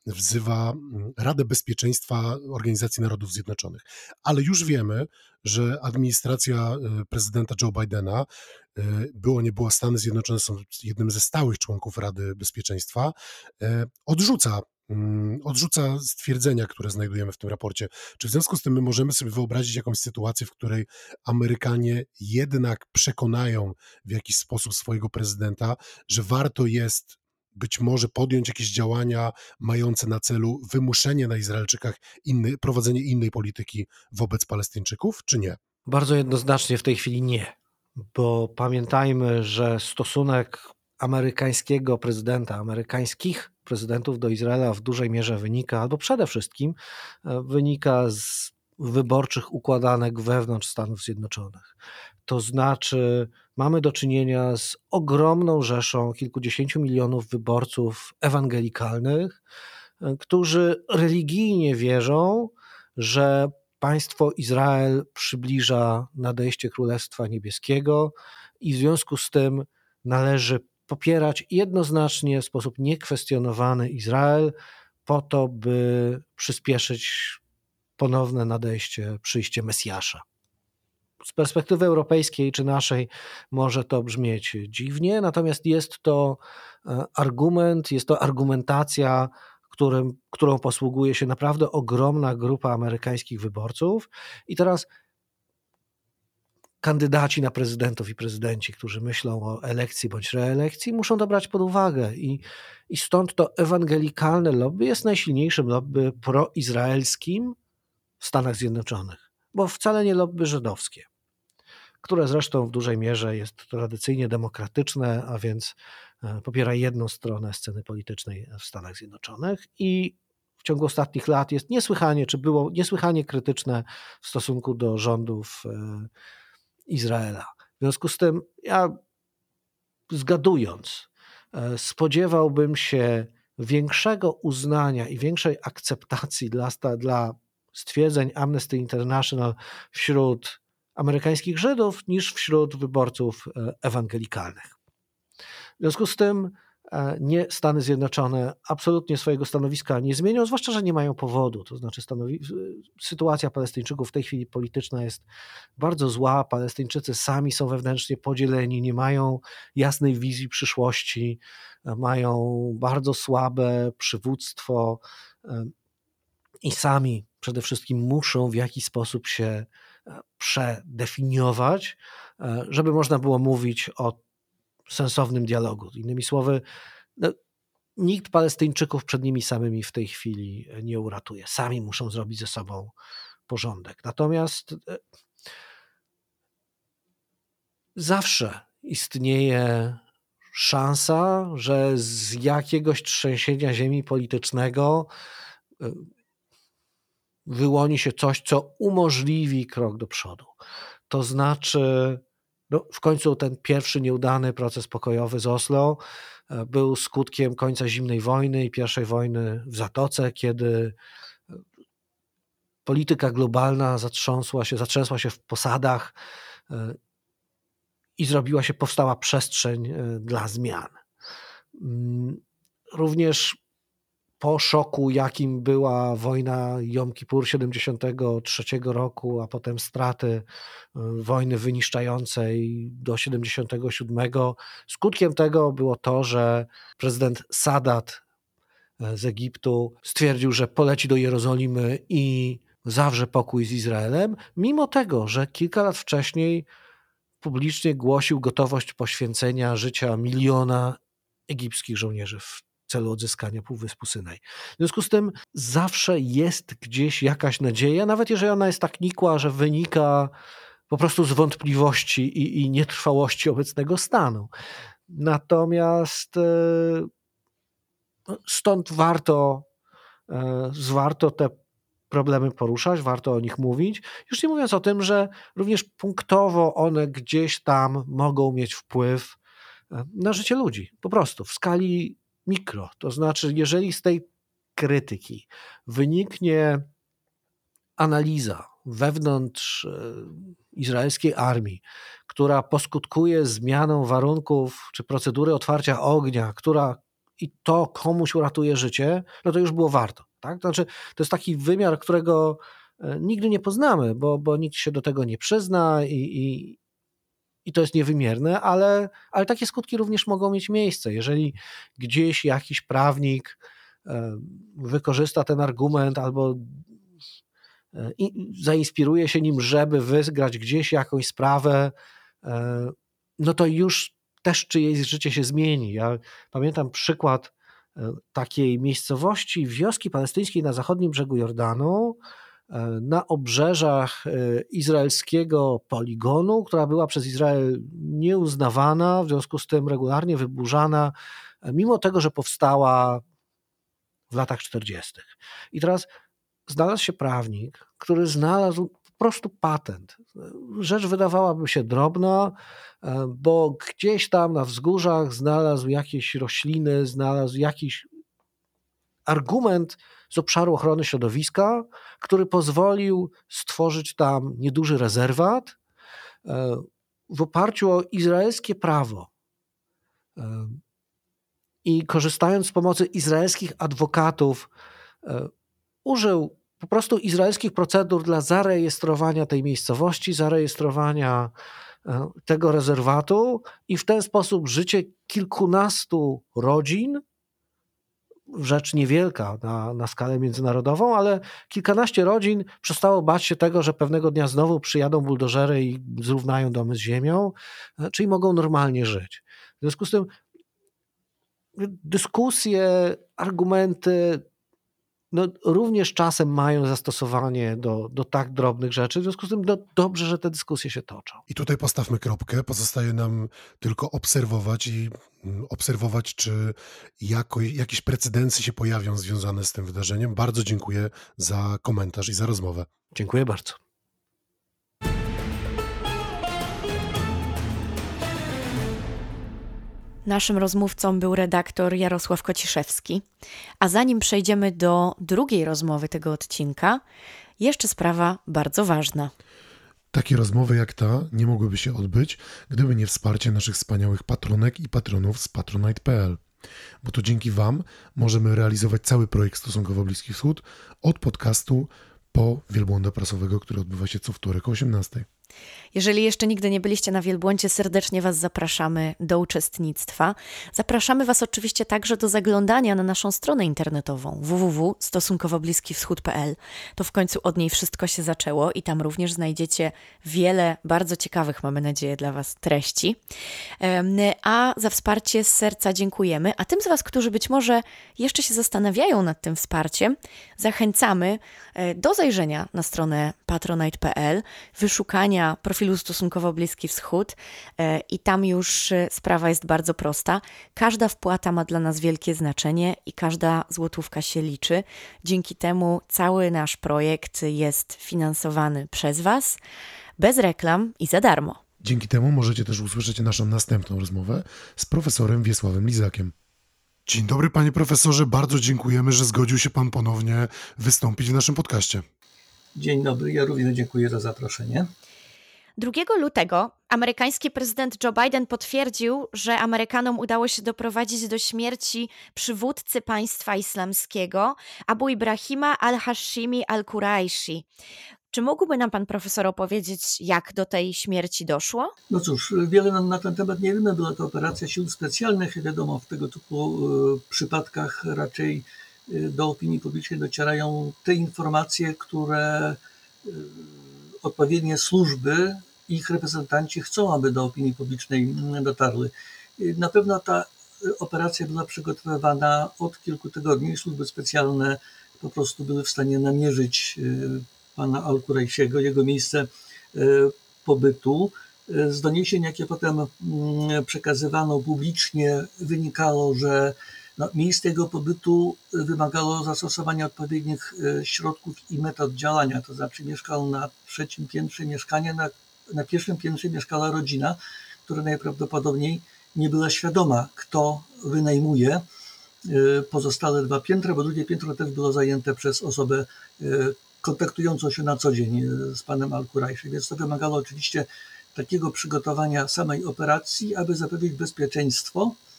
[SPEAKER 1] wzywa mm, Radę Bezpieczeństwa Organizacji Narodów Zjednoczonych. Ale już wiemy, że administracja e, prezydenta Joe Bidena, e, było nie było, Stany Zjednoczone są jednym ze stałych członków Rady Bezpieczeństwa, e, odrzuca odrzuca stwierdzenia, które znajdujemy w tym raporcie. Czy w związku z tym my możemy sobie wyobrazić jakąś sytuację, w której Amerykanie jednak przekonają w jakiś sposób swojego prezydenta, że warto jest być może podjąć jakieś działania mające na celu wymuszenie na Izraelczykach inny, prowadzenie innej polityki wobec Palestyńczyków, czy nie?
[SPEAKER 3] Bardzo jednoznacznie w tej chwili nie, bo pamiętajmy, że stosunek amerykańskiego prezydenta, amerykańskich prezydentów do Izraela w dużej mierze wynika, albo przede wszystkim e, wynika z wyborczych układanek wewnątrz Stanów Zjednoczonych. To znaczy, mamy do czynienia z ogromną rzeszą kilkudziesięciu milionów wyborców ewangelikalnych, e, którzy religijnie wierzą, że państwo Izrael przybliża nadejście Królestwa Niebieskiego i w związku z tym należy popierać jednoznacznie w sposób niekwestionowany Izrael po to, by przyspieszyć ponowne nadejście, przyjście Mesjasza. Z perspektywy europejskiej czy naszej może to brzmieć dziwnie, natomiast jest to e, argument, jest to argumentacja, którym, którą posługuje się naprawdę ogromna grupa amerykańskich wyborców. I teraz kandydaci na prezydentów i prezydenci, którzy myślą o elekcji bądź reelekcji, muszą to brać pod uwagę. I, i stąd to ewangelikalne lobby jest najsilniejszym lobby proizraelskim w Stanach Zjednoczonych, bo wcale nie lobby żydowskie, które zresztą w dużej mierze jest tradycyjnie demokratyczne, a więc e, popiera jedną stronę sceny politycznej w Stanach Zjednoczonych i w ciągu ostatnich lat jest niesłychanie, czy było niesłychanie krytyczne w stosunku do rządów e, Izraela. W związku z tym, ja zgadując, e, spodziewałbym się większego uznania i większej akceptacji dla, dla stwierdzeń Amnesty International wśród amerykańskich Żydów niż wśród wyborców e, ewangelikalnych. W związku z tym nie Stany Zjednoczone absolutnie swojego stanowiska nie zmienią, zwłaszcza, że nie mają powodu. To znaczy, sytuacja Palestyńczyków w tej chwili polityczna jest bardzo zła. Palestyńczycy sami są wewnętrznie podzieleni, nie mają jasnej wizji przyszłości, e, mają bardzo słabe przywództwo e, i sami przede wszystkim muszą w jakiś sposób się przedefiniować, żeby można było mówić o sensownym dialogu. Innymi słowy, no, nikt Palestyńczyków przed nimi samymi w tej chwili nie uratuje. Sami muszą zrobić ze sobą porządek. Natomiast e, zawsze istnieje szansa, że z jakiegoś trzęsienia ziemi politycznego e, wyłoni się coś, co umożliwi krok do przodu. To znaczy, no, w końcu ten pierwszy nieudany proces pokojowy z Oslo e, był skutkiem końca zimnej wojny i pierwszej wojny w Zatoce, kiedy e, polityka globalna zatrząsła się, zatrzęsła się w posadach e, i zrobiła się, powstała przestrzeń dla zmian. Mm, również po szoku, jakim była wojna Jom Kippur 73 roku, a potem straty y, wojny wyniszczającej do 77, skutkiem tego było to, że prezydent Sadat y, z Egiptu stwierdził, że poleci do Jerozolimy i zawrze pokój z Izraelem, mimo tego, że kilka lat wcześniej publicznie głosił gotowość poświęcenia życia miliona egipskich żołnierzy w celu odzyskania Półwyspu Synaj. W związku z tym zawsze jest gdzieś jakaś nadzieja, nawet jeżeli ona jest tak nikła, że wynika po prostu z wątpliwości i, i nietrwałości obecnego stanu. Natomiast e, no, stąd warto, e, warto te problemy poruszać, warto o nich mówić. Już nie mówiąc o tym, że również punktowo one gdzieś tam mogą mieć wpływ e, na życie ludzi, po prostu w skali mikro. To znaczy, jeżeli z tej krytyki wyniknie analiza wewnątrz izraelskiej armii, która poskutkuje zmianą warunków czy procedury otwarcia ognia, która i to komuś uratuje życie, no to już było warto. Tak? To znaczy, to jest taki wymiar, którego e, nigdy nie poznamy, bo, bo nikt się do tego nie przyzna i, i, i to jest niewymierne, ale, ale takie skutki również mogą mieć miejsce. Jeżeli gdzieś jakiś prawnik e, wykorzysta ten argument albo i zainspiruje się nim, żeby wygrać gdzieś jakąś sprawę, e, no to już też czyjeś życie się zmieni. Ja pamiętam przykład e, takiej miejscowości, wioski palestyńskiej na zachodnim brzegu Jordanu, e, na obrzeżach izraelskiego poligonu, która była przez Izrael nieuznawana, w związku z tym regularnie wyburzana, mimo tego, że powstała w latach 40. I teraz znalazł się prawnik, który znalazł po prostu patent. Rzecz wydawałaby się drobna, e, bo gdzieś tam na wzgórzach znalazł jakieś rośliny, znalazł jakiś argument z obszaru ochrony środowiska, który pozwolił stworzyć tam nieduży rezerwat e, w oparciu o izraelskie prawo. E, I korzystając z pomocy izraelskich adwokatów, użył po prostu izraelskich procedur dla zarejestrowania tej miejscowości, zarejestrowania e, tego rezerwatu i w ten sposób życie kilkunastu rodzin, rzecz niewielka na, na skalę międzynarodową, ale kilkanaście rodzin przestało bać się tego, że pewnego dnia znowu przyjadą buldożery i zrównają domy z ziemią, e, czyli mogą normalnie żyć. W związku z tym dyskusje, argumenty, no, również czasem mają zastosowanie do, do tak drobnych rzeczy. W związku z tym no, dobrze, że te dyskusje się toczą.
[SPEAKER 1] I tutaj postawmy kropkę. Pozostaje nam tylko obserwować i mm, obserwować, czy jako, jakieś precedencje się pojawią związane z tym wydarzeniem. Bardzo dziękuję za komentarz i za rozmowę.
[SPEAKER 3] Dziękuję bardzo.
[SPEAKER 2] Naszym rozmówcą był redaktor Jarosław Kociszewski. A zanim przejdziemy do drugiej rozmowy tego odcinka, jeszcze sprawa bardzo ważna.
[SPEAKER 1] Takie rozmowy jak ta nie mogłyby się odbyć, gdyby nie wsparcie naszych wspaniałych patronek i patronów z patronite.pl. Bo to dzięki Wam możemy realizować cały projekt Stosunkowo Bliski Wschód od podcastu po wielbłąda prasowego, który odbywa się co wtorek o 18.
[SPEAKER 2] Jeżeli jeszcze nigdy nie byliście na Wielbłądzie, serdecznie Was zapraszamy do uczestnictwa. Zapraszamy Was oczywiście także do zaglądania na naszą stronę internetową www.stosunkowobliskiwschód.pl. To w końcu od niej wszystko się zaczęło i tam również znajdziecie wiele bardzo ciekawych, mamy nadzieję, dla Was treści. A za wsparcie z serca dziękujemy. A tym z Was, którzy być może jeszcze się zastanawiają nad tym wsparciem, zachęcamy e, do zajrzenia na stronę patronite.pl, wyszukania profilu stosunkowo Bliski Wschód e, i tam już e, sprawa jest bardzo prosta. Każda wpłata ma dla nas wielkie znaczenie i każda złotówka się liczy. Dzięki temu cały nasz projekt jest finansowany przez Was, bez reklam i za darmo.
[SPEAKER 1] Dzięki temu możecie też usłyszeć naszą następną rozmowę z profesorem Wiesławem Lizakiem. Dzień dobry, panie profesorze. Bardzo dziękujemy, że zgodził się pan ponownie wystąpić w naszym podcaście.
[SPEAKER 4] Dzień dobry, ja również dziękuję za zaproszenie.
[SPEAKER 2] 2 lutego amerykański prezydent Joe Biden potwierdził, że Amerykanom udało się doprowadzić do śmierci przywódcy państwa islamskiego Abu Ibrahima al-Hashimi al-Quraishi. Czy mógłby nam pan profesor opowiedzieć, jak do tej śmierci doszło?
[SPEAKER 4] No cóż, wiele nam na ten temat nie wiemy. Była to operacja sił specjalnych. Wiadomo, w tego typu y, przypadkach raczej y, do opinii publicznej docierają te informacje, które y, odpowiednie służby ich reprezentanci chcą, aby do opinii publicznej dotarły. Na pewno ta operacja była przygotowywana od kilku tygodni. Służby specjalne po prostu były w stanie namierzyć pana Al-Kurajsiego, jego miejsce pobytu. Z doniesień, jakie potem mm, przekazywano publicznie, wynikało, że no, miejsce jego pobytu wymagało zastosowania odpowiednich e, środków i metod działania, to znaczy mieszkał na trzecim piętrze mieszkania, na, na pierwszym piętrze mieszkała rodzina, która najprawdopodobniej nie była świadoma, kto wynajmuje e, pozostałe dwa piętra, bo drugie piętro też było zajęte przez osobę e, kontaktującą się na co dzień z panem Al-Kurajszy, więc to wymagało oczywiście takiego przygotowania samej operacji, aby zapewnić bezpieczeństwo. e,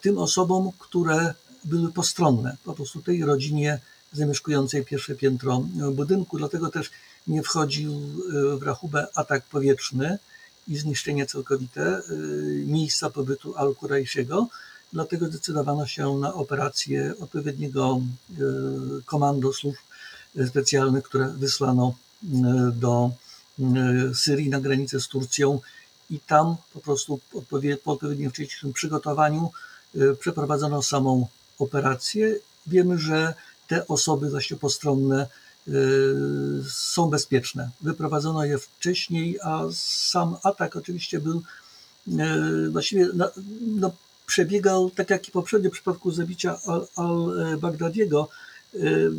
[SPEAKER 4] tym osobom, które były postronne, po prostu tej rodzinie zamieszkującej pierwsze piętro budynku. Dlatego też nie wchodził e, w rachubę atak powietrzny i zniszczenie całkowite e, miejsca pobytu Al-Kurajsiego. Dlatego zdecydowano się na operację odpowiedniego komando służb specjalnych, które wysłano do Syrii na granicę z Turcją i tam po prostu po odpowiednim wcześniejszym przygotowaniu e, przeprowadzono samą operację. Wiemy, że te osoby właśnie postronne e, są bezpieczne. Wyprowadzono je wcześniej, a sam atak oczywiście był właściwie no, no, przebiegał tak jak i poprzednio w przypadku zabicia al-Baghdadiego. Al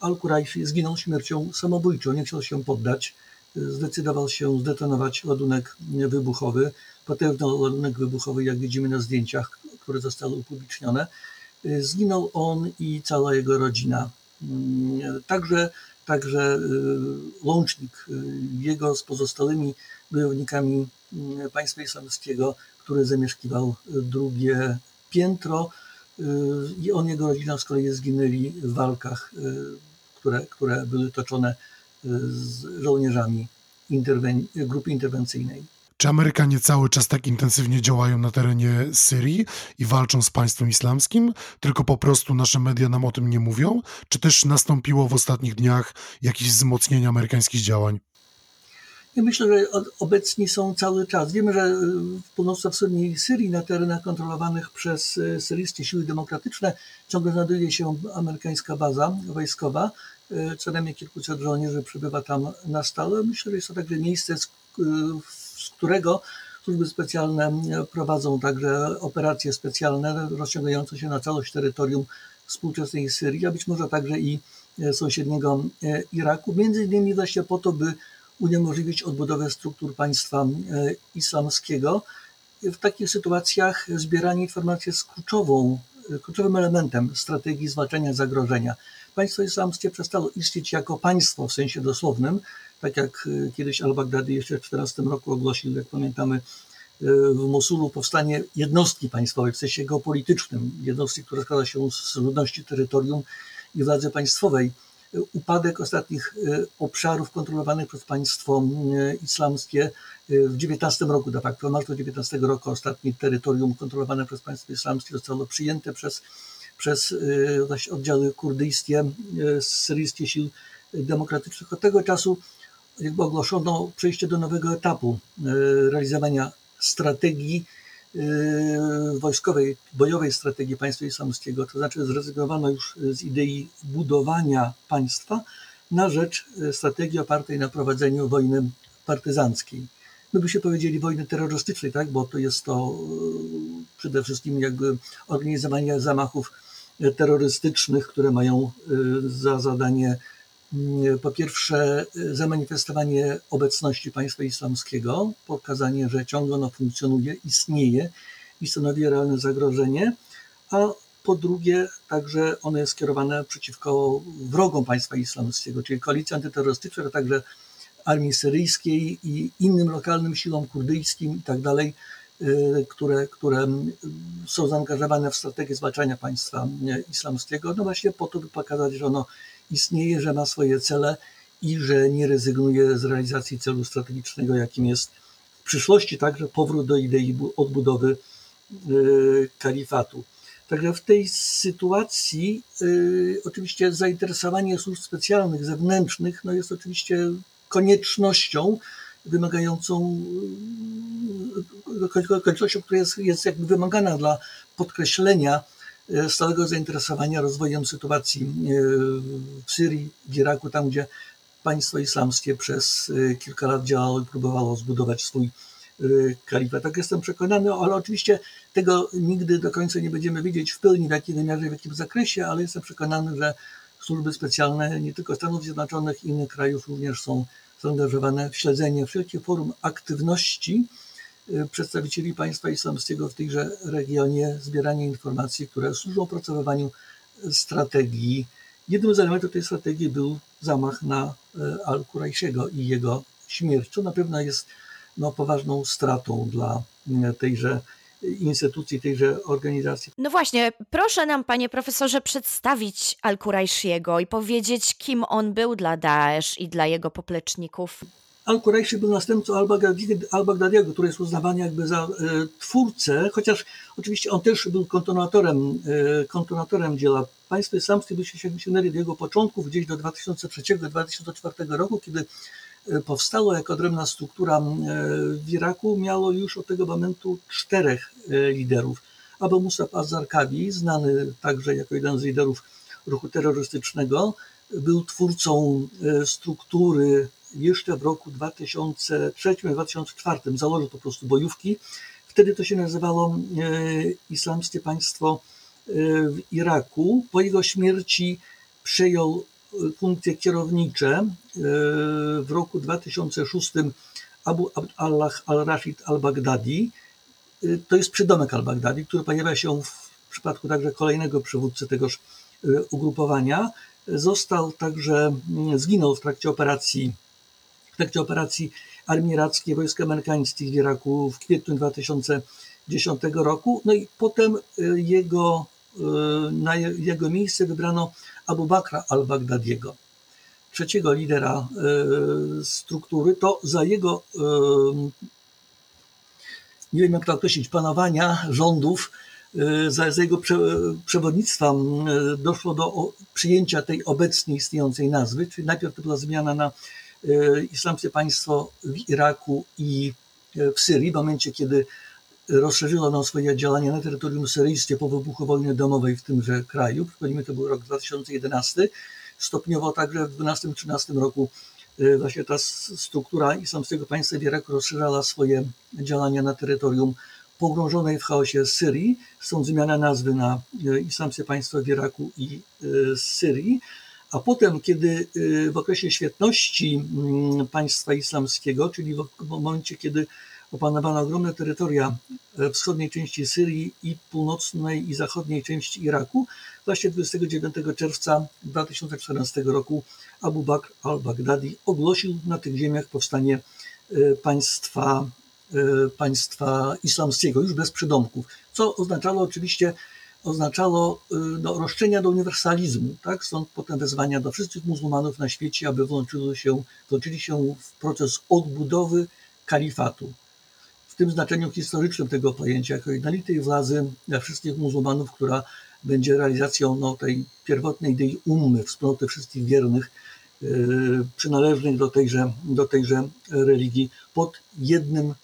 [SPEAKER 4] Al-Quraishi zginął śmiercią samobójczą, nie chciał się poddać zdecydował się zdetonować ładunek wybuchowy, potężny ładunek wybuchowy, jak widzimy na zdjęciach, które zostały upublicznione. Zginął on i cała jego rodzina. Także, także y, łącznik y, jego z pozostałymi bojownikami y, państwa islamskiego, który zamieszkiwał drugie piętro i on jego rodzina z kolei zginęli w walkach, które, które były toczone z żołnierzami interwen grupy interwencyjnej.
[SPEAKER 1] Czy Amerykanie cały czas tak intensywnie działają na terenie Syrii i walczą z państwem islamskim, tylko po prostu nasze media nam o tym nie mówią? Czy też nastąpiło w ostatnich dniach jakieś wzmocnienie amerykańskich działań?
[SPEAKER 4] Ja myślę, że obecni są cały czas. Wiemy, że w północno-wschodniej Syrii, na terenach kontrolowanych przez e, syryjskie siły demokratyczne, ciągle znajduje się amerykańska baza wojskowa. E, co najmniej kilkuset żołnierzy przebywa tam na stałe. Myślę, że jest to także miejsce, z, e, z którego służby specjalne prowadzą także operacje specjalne rozciągające się na całość terytorium współczesnej Syrii, a być może także i sąsiedniego Iraku, między innymi właśnie po to, by uniemożliwić odbudowę struktur państwa islamskiego. W takich sytuacjach zbieranie informacji jest kluczową, kluczowym elementem strategii zwalczania zagrożenia. Państwo islamskie przestało istnieć jako państwo w sensie dosłownym, tak jak e, kiedyś al-Baghdadi jeszcze w 14 roku ogłosił, jak pamiętamy, w Mosulu powstanie jednostki państwowej w sensie geopolitycznym, jednostki, która składa się z ludności terytorium i władzy państwowej. Upadek ostatnich e, obszarów kontrolowanych przez państwo islamskie w 19 roku de facto, w marcu 19 roku ostatnie terytorium kontrolowane przez państwo islamskie zostało przyjęte przez, przez oddziały kurdyjskie, syryjskie sił demokratycznych. Od tego czasu jakby ogłoszono przejście do nowego etapu realizowania strategii wojskowej, bojowej strategii państwa islamskiego, to znaczy zrezygnowano już z idei budowania państwa na rzecz strategii opartej na prowadzeniu wojny partyzanckiej. My byśmy powiedzieli wojny terrorystycznej, tak? bo to jest to przede wszystkim jakby organizowanie zamachów terrorystycznych, które mają za zadanie Mm, po pierwsze, zamanifestowanie obecności państwa islamskiego, pokazanie, że ciągle ono funkcjonuje, istnieje i stanowi realne zagrożenie, a po drugie, także ono jest skierowane przeciwko wrogom państwa islamskiego, czyli koalicji antyterrorystycznej, a także armii syryjskiej i innym lokalnym siłom kurdyjskim i tak dalej, y, które, które są zaangażowane w strategię zwalczania państwa islamskiego, no właśnie po to, by pokazać, że ono istnieje, że ma swoje cele i że nie rezygnuje z realizacji celu strategicznego, jakim jest w przyszłości także powrót do idei odbudowy e, kalifatu. Także w tej sytuacji y, oczywiście zainteresowanie służb specjalnych, zewnętrznych no jest oczywiście koniecznością wymagającą okolicznością, która jest, jest jakby wymagana dla podkreślenia stałego zainteresowania rozwojem sytuacji w Syrii, w Iraku, tam gdzie państwo islamskie przez kilka lat działało i próbowało zbudować swój kalifat. Tak jestem przekonany, ale oczywiście tego nigdy do końca nie będziemy wiedzieć w pełni, w jakim wymiarze, w jakim zakresie, ale jestem przekonany, że służby specjalne nie tylko Stanów Zjednoczonych, innych krajów również są zaangażowane w śledzenie wszelkich form aktywności y, przedstawicieli państwa islamskiego w tejże regionie, zbieranie informacji, które służą opracowywaniu strategii. Jednym z elementów tej strategii był zamach na y, Al-Qurajsiego i jego śmierć, co na pewno jest no, poważną stratą dla y, tejże instytucji, tejże organizacji.
[SPEAKER 2] No właśnie, proszę nam, panie profesorze, przedstawić Al-Kurajshiego i powiedzieć, kim on był dla Daesh i dla jego popleczników.
[SPEAKER 4] Al-Quraishi był następcą al-Baghdadiego, który jest uznawany jakby za e, twórcę, chociaż oczywiście on też był kontynuatorem, e, kontynuatorem dzieła. Państwo islamskie byście sięgnęli do jego początków gdzieś do 2003-2004 roku, kiedy powstało jako odrębna struktura w Iraku, miało już od tego momentu czterech e, liderów. Abu Musab Azarkawi, znany także jako jeden z liderów ruchu terrorystycznego, był twórcą e, struktury jeszcze w roku 2003-2004. Założył po prostu bojówki. Wtedy to się nazywało e, Islamskie Państwo w Iraku. Po jego śmierci przejął funkcje kierownicze e, w roku 2006 Abu Abd Allah al-Rashid al-Baghdadi. E, to jest przydomek al-Baghdadi, który pojawia się w przypadku także kolejnego przywódcy tegoż e, ugrupowania. Został także, mm, zginął w trakcie operacji, w trakcie operacji armii irackiej, wojsk amerykańskich w Iraku w kwietniu 2010 roku. No i potem jego, na jego miejsce wybrano Abu Bakra al-Baghdadiego, trzeciego lidera e, struktury, to za jego, e, nie wiem jak to określić, panowania rządów, za, za jego prze, przewodnictwa doszło do przyjęcia tej obecnie istniejącej nazwy, czyli najpierw to była zmiana na Islamskie Państwo w Iraku i w Syrii, w momencie kiedy rozszerzyło ono swoje działania na terytorium syryjskie po wybuchu wojny domowej w tymże kraju. Przypomnijmy, to był rok 2011. Stopniowo także w 2012-2013 roku e, właśnie ta struktura islamskiego państwa w Iraku rozszerzała swoje działania na terytorium pogrążonej w chaosie Syrii, stąd zmiana nazwy na e, Islamskie Państwo w Iraku i e, Syrii. A potem, kiedy w okresie świetności mm, państwa islamskiego, czyli w momencie, kiedy opanowano ogromne terytoria wschodniej części Syrii i północnej i zachodniej części Iraku. Właśnie 29 czerwca 2014 roku Abu Bakr al-Baghdadi ogłosił na tych ziemiach powstanie e, państwa, e, państwa islamskiego, już bez przydomków, co oznaczało oczywiście oznaczało e, no, roszczenia do uniwersalizmu, tak? Stąd potem wezwania do wszystkich muzułmanów na świecie, aby włączyli się, włączyli się w proces odbudowy kalifatu tym znaczeniu historycznym tego pojęcia, jako jednolitej władzy dla wszystkich muzułmanów, która będzie realizacją no, tej pierwotnej idei ummy, wspólnoty wszystkich wiernych, yy, przynależnych do tejże, do tejże religii, pod jednym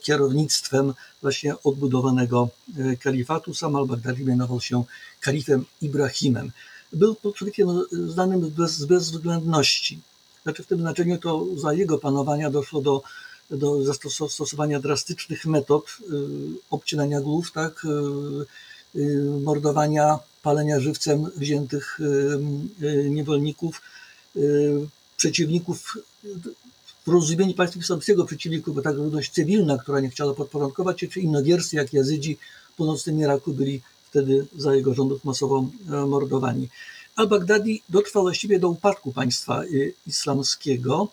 [SPEAKER 4] kierownictwem właśnie odbudowanego yy, kalifatu. Sam al-Baghdadi mianował się kalifem Ibrahimem. Był człowiekiem znanym bez, bezwzględności. Znaczy w tym znaczeniu to za jego panowania doszło do do zastosowania drastycznych metod y, obcinania głów, tak, y, y, mordowania, palenia żywcem wziętych niewolników, przeciwników w rozumieniu państwa islamskiego przeciwników, bo tak ludność cywilna, która nie chciała podporządkować się, czy innowierscy jak Jazydzi w północnym Iraku byli wtedy za jego rządów masowo e, mordowani. Al-Baghdadi dotrwał właściwie do upadku państwa islamskiego.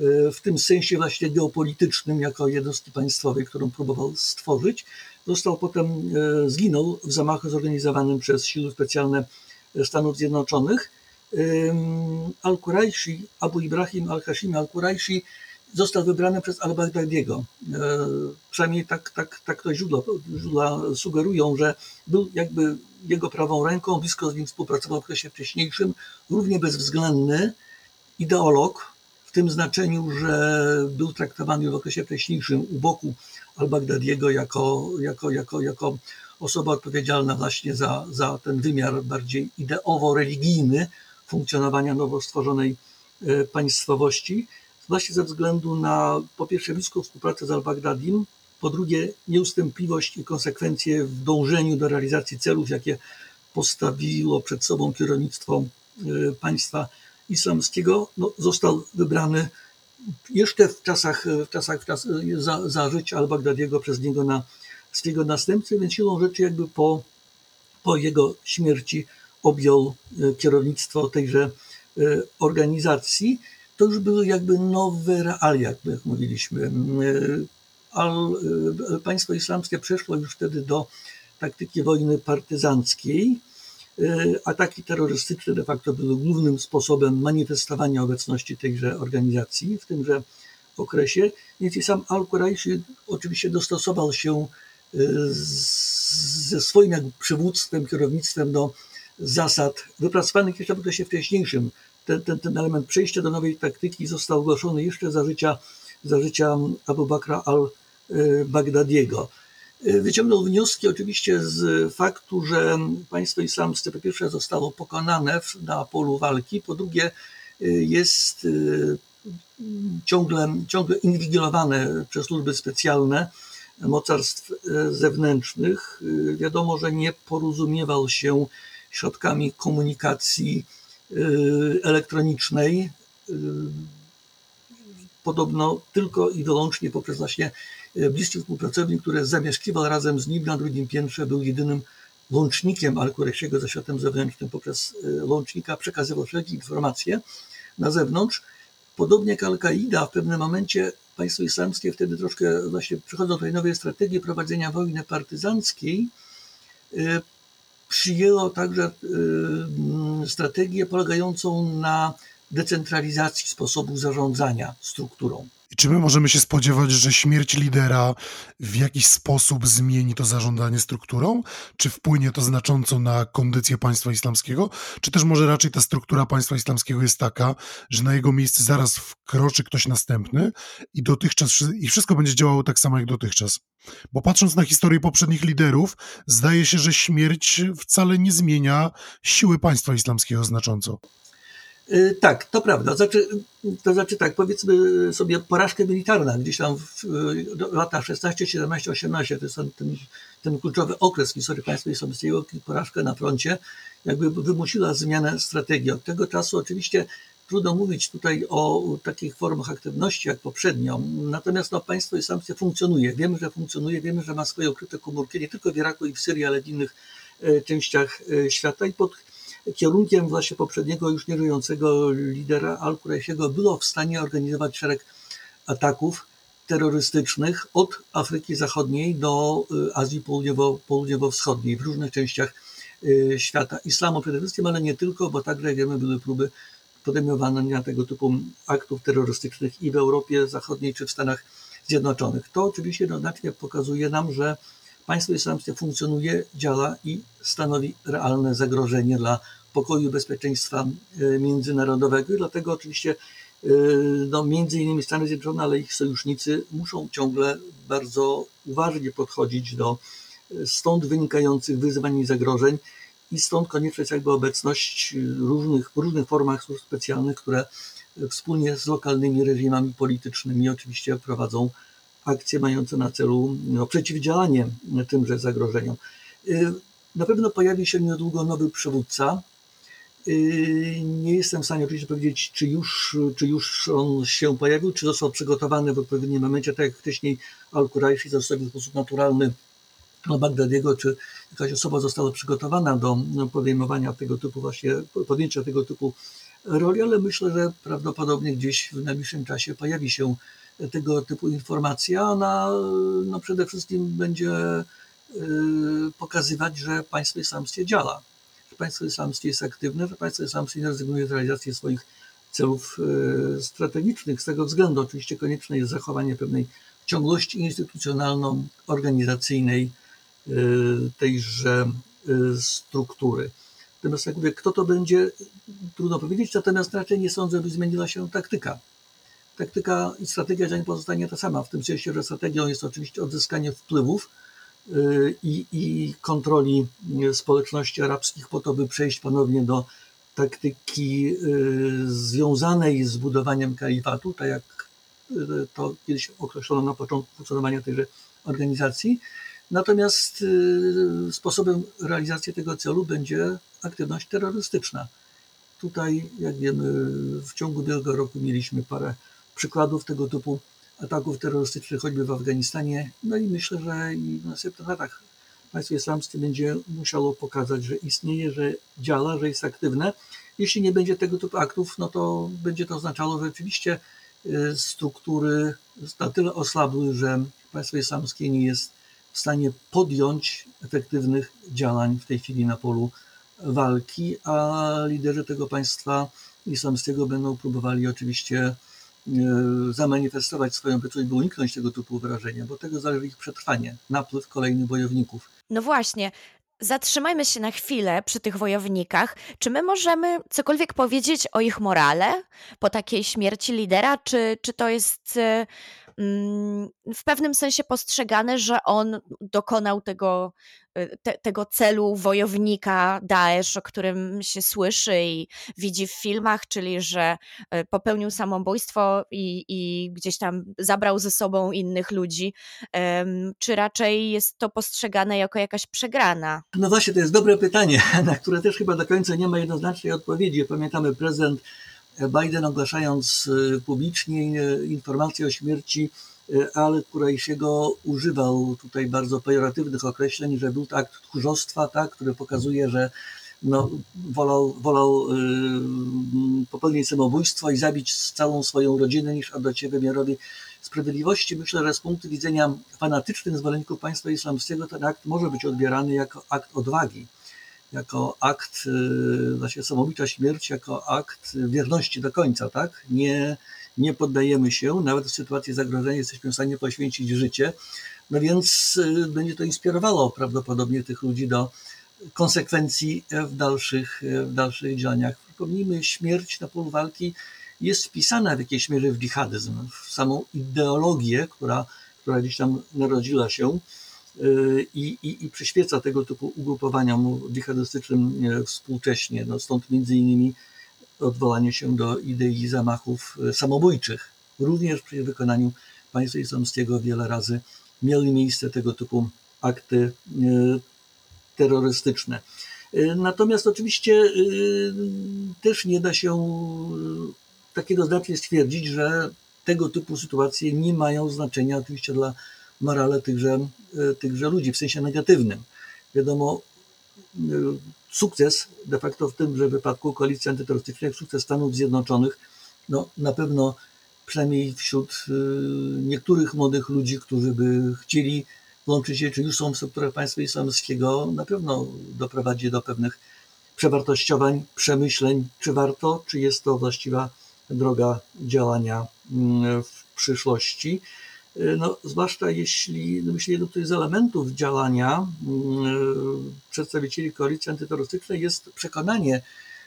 [SPEAKER 4] E, w tym sensie właśnie geopolitycznym, jako jednostki państwowej, którą próbował stworzyć. Został potem, e, zginął w zamachu zorganizowanym przez siły specjalne Stanów Zjednoczonych. Al-Quraishi, Abu Ibrahim al-Hashimi al-Quraishi został wybrany przez al-Baghdadiego. Przynajmniej tak, tak, tak to źródła, źródła sugerują, że był jakby jego prawą ręką, blisko z nim współpracował w okresie wcześniejszym, równie bezwzględny ideolog, tym znaczeniu, że był traktowany w okresie wcześniejszym u boku al-Baghdadiego jako, jako, jako, jako osoba odpowiedzialna właśnie za, za ten wymiar bardziej ideowo-religijny funkcjonowania nowo stworzonej e, państwowości, właśnie ze względu na po pierwsze bliską współpracę z al-Bagdadim, po drugie nieustępliwość i konsekwencje w dążeniu do realizacji celów, jakie postawiło przed sobą kierownictwo e, państwa islamskiego, no, został wybrany jeszcze w czasach, w czasach, w czas, za, za życia al-Baghdadiego przez niego na swojego następcę, więc siłą rzeczy jakby po, po jego śmierci objął e, kierownictwo tejże e, organizacji. To już były jakby nowe realia, jak mówiliśmy. Al, państwo islamskie przeszło już wtedy do taktyki wojny partyzanckiej. E, ataki terrorystyczne de facto były głównym sposobem manifestowania obecności tejże organizacji w tymże okresie. Więc i sam Al-Quraishi oczywiście dostosował się e, ze swoim przywództwem, kierownictwem do zasad wypracowanych jeszcze w okresie wcześniejszym. Ten, ten, ten element przejścia do nowej taktyki został ogłoszony jeszcze za życia, za życia Abu Bakra al-Baghdadiego. Y, wyciągnął wnioski oczywiście z faktu, że państwo islamskie po pierwsze zostało pokonane na polu walki, po drugie y, jest y, ciągle, ciągle inwigilowane przez służby specjalne mocarstw zewnętrznych. Wiadomo, że nie porozumiewał się środkami komunikacji elektronicznej, podobno tylko i wyłącznie poprzez właśnie bliski współpracownik, który zamieszkiwał razem z nim na drugim piętrze, był jedynym łącznikiem Al-Quresiego ze światem zewnętrznym. Poprzez e, łącznika przekazywał wszelkie informacje na zewnątrz. Podobnie jak Al-Kaida w pewnym momencie państwo islamskie wtedy troszkę właśnie przychodzą do tej nowej strategii prowadzenia wojny partyzanckiej. E, przyjęło także strategię polegającą na decentralizacji sposobu zarządzania strukturą.
[SPEAKER 1] I czy my możemy się spodziewać, że śmierć lidera w jakiś sposób zmieni to zarządzanie strukturą? Czy wpłynie to znacząco na kondycję państwa islamskiego? Czy też może raczej ta struktura państwa islamskiego jest taka, że na jego miejsce zaraz wkroczy ktoś następny i dotychczas i wszystko będzie działało tak samo jak dotychczas? Bo patrząc na historię poprzednich liderów, zdaje się, że śmierć wcale nie zmienia siły państwa islamskiego znacząco.
[SPEAKER 4] Y, tak, to prawda. Znaczy, to znaczy tak, powiedzmy sobie porażka militarna gdzieś tam w latach 16, 17, 18, to jest ten, ten, kluczowy okres w historii państwa islamskiego, porażka na froncie jakby wymusiła zmianę strategii. Od tego czasu oczywiście trudno mówić tutaj o takich formach aktywności jak poprzednio, natomiast no, państwo islamskie funkcjonuje. Wiemy, że funkcjonuje, wiemy, że ma swoje ukryte komórki nie tylko w Iraku i w Syrii, ale w innych e, częściach świata i pod kierunkiem właśnie poprzedniego już nieżyjącego lidera Al-Quraisiego było w stanie organizować szereg ataków terrorystycznych od Afryki Zachodniej do y, Azji Południowo, Południowo-Wschodniej w różnych częściach y, świata islamu przede wszystkim, ale nie tylko, bo także wiemy były próby podejmowania tego typu aktów terrorystycznych i w Europie Zachodniej czy w Stanach Zjednoczonych. To oczywiście jednoznacznie pokazuje nam, że państwo islamskie funkcjonuje, działa i stanowi realne zagrożenie dla pokoju i bezpieczeństwa e, międzynarodowego. I dlatego oczywiście e, no, między innymi Stany Zjednoczone, ale ich sojusznicy muszą ciągle bardzo uważnie podchodzić do e, stąd wynikających wyzwań i zagrożeń. I stąd konieczna jest jakby obecność różnych, w różnych formach służb specjalnych, które wspólnie z lokalnymi reżimami politycznymi oczywiście prowadzą akcje mające na celu no, przeciwdziałanie tymże zagrożeniom. Na pewno pojawi się niedługo nowy przywódca, Yy, nie jestem w stanie oczywiście powiedzieć, czy już, czy już on się pojawił, czy został przygotowany w odpowiednim momencie, tak jak wcześniej Al-Quraishi zostawił w sposób naturalny Bagdadiego, czy jakaś osoba została przygotowana do podejmowania tego typu właśnie, podjęcia tego typu roli, ale myślę, że prawdopodobnie gdzieś w najbliższym czasie pojawi się tego typu informacja. Ona no przede wszystkim będzie yy, pokazywać, że państwo islamskie działa państwo islamskie jest aktywne, że państwo islamskie nie rezygnuje z realizacji swoich celów e, strategicznych. Z tego względu oczywiście konieczne jest zachowanie pewnej ciągłości instytucjonalno-organizacyjnej e, tejże e, struktury. Natomiast jak mówię, kto to będzie, trudno powiedzieć, natomiast raczej nie sądzę, by zmieniła się taktyka taktyka i strategia działań pozostanie ta sama, w tym sensie, że strategią jest oczywiście odzyskanie wpływów i, i kontroli społeczności arabskich po to, by przejść ponownie do taktyki związanej z budowaniem kalifatu, tak jak to kiedyś określono na początku funkcjonowania tejże organizacji. Natomiast sposobem realizacji tego celu będzie aktywność terrorystyczna. Tutaj, jak wiemy, w ciągu ubiegłego roku mieliśmy parę przykładów tego typu ataków terrorystycznych, choćby w Afganistanie. No i myślę, że i w następnych latach państwo islamskie będzie musiało pokazać, że istnieje, że działa, że jest aktywne. Jeśli nie będzie tego typu aktów, no to będzie to oznaczało, że rzeczywiście y, struktury na tyle osłabły, że państwo islamskie nie jest w stanie podjąć efektywnych działań w tej chwili na polu walki, a liderzy tego państwa islamskiego będą próbowali oczywiście e, zamanifestować swoją wyczuć, by uniknąć tego typu wyrażenia, bo tego zależy ich przetrwanie, napływ kolejnych bojowników.
[SPEAKER 2] No właśnie. Zatrzymajmy się na chwilę przy tych wojownikach. Czy my możemy cokolwiek powiedzieć o ich morale po takiej śmierci lidera? Czy, czy to jest e, w pewnym sensie postrzegane, że on dokonał tego Y, te, tego celu wojownika Daesh, o którym się słyszy i widzi w filmach, czyli że y, popełnił samobójstwo i, i gdzieś tam zabrał ze sobą innych ludzi, czy raczej jest to postrzegane jako jakaś przegrana?
[SPEAKER 4] No właśnie, to jest dobre pytanie, na które też chyba do końca nie ma jednoznacznej odpowiedzi. Pamiętamy prezydent Biden ogłaszając y, publicznie informację o śmierci E, ale Kurajsiego używał tutaj bardzo pejoratywnych określeń, że był to akt tchórzostwa, tak, który pokazuje, że no, wolał, wolał popełnić samobójstwo i zabić całą swoją rodzinę, niż oddać się wymiarowi sprawiedliwości. Myślę, że z punktu widzenia fanatycznych zwolenników państwa islamskiego ten akt może być odbierany jako akt odwagi, jako akt właśnie samobójcza śmierci, jako akt wierności do końca, tak? Nie, nie poddajemy się, nawet w sytuacji zagrożenia jesteśmy w stanie poświęcić życie. No więc y, będzie to inspirowało prawdopodobnie tych ludzi do konsekwencji w dalszych, w dalszych działaniach. Przypomnijmy, śmierć na polu walki jest wpisana w jakiejś mierze w dżihadyzm, w samą ideologię, która, która gdzieś tam narodziła się y, i, i, i przyświeca tego typu ugrupowaniom dżihadystycznym współcześnie. No stąd między innymi odwołanie się do idei zamachów e, samobójczych. Również przy wykonaniu państwa islamskiego wiele razy miały miejsce tego typu akty e, terrorystyczne. E, natomiast oczywiście też nie da się tak jednoznacznie stwierdzić, że tego typu sytuacje nie mają znaczenia oczywiście dla morale tychże, tychże ludzi w sensie negatywnym. Wiadomo, sukces de facto w tymże wypadku koalicji antyterrorystycznej, sukces Stanów Zjednoczonych, no na pewno przynajmniej wśród y, niektórych młodych ludzi, którzy by chcieli włączyć się, czy już są w strukturach państwa islamskiego, na pewno doprowadzi do pewnych przewartościowań, przemyśleń, czy warto, czy jest to właściwa droga działania mm, w przyszłości. Y, no, zwłaszcza jeśli, no myślę, jednym z elementów działania y, przedstawicieli koalicji antyterrorystycznej jest przekonanie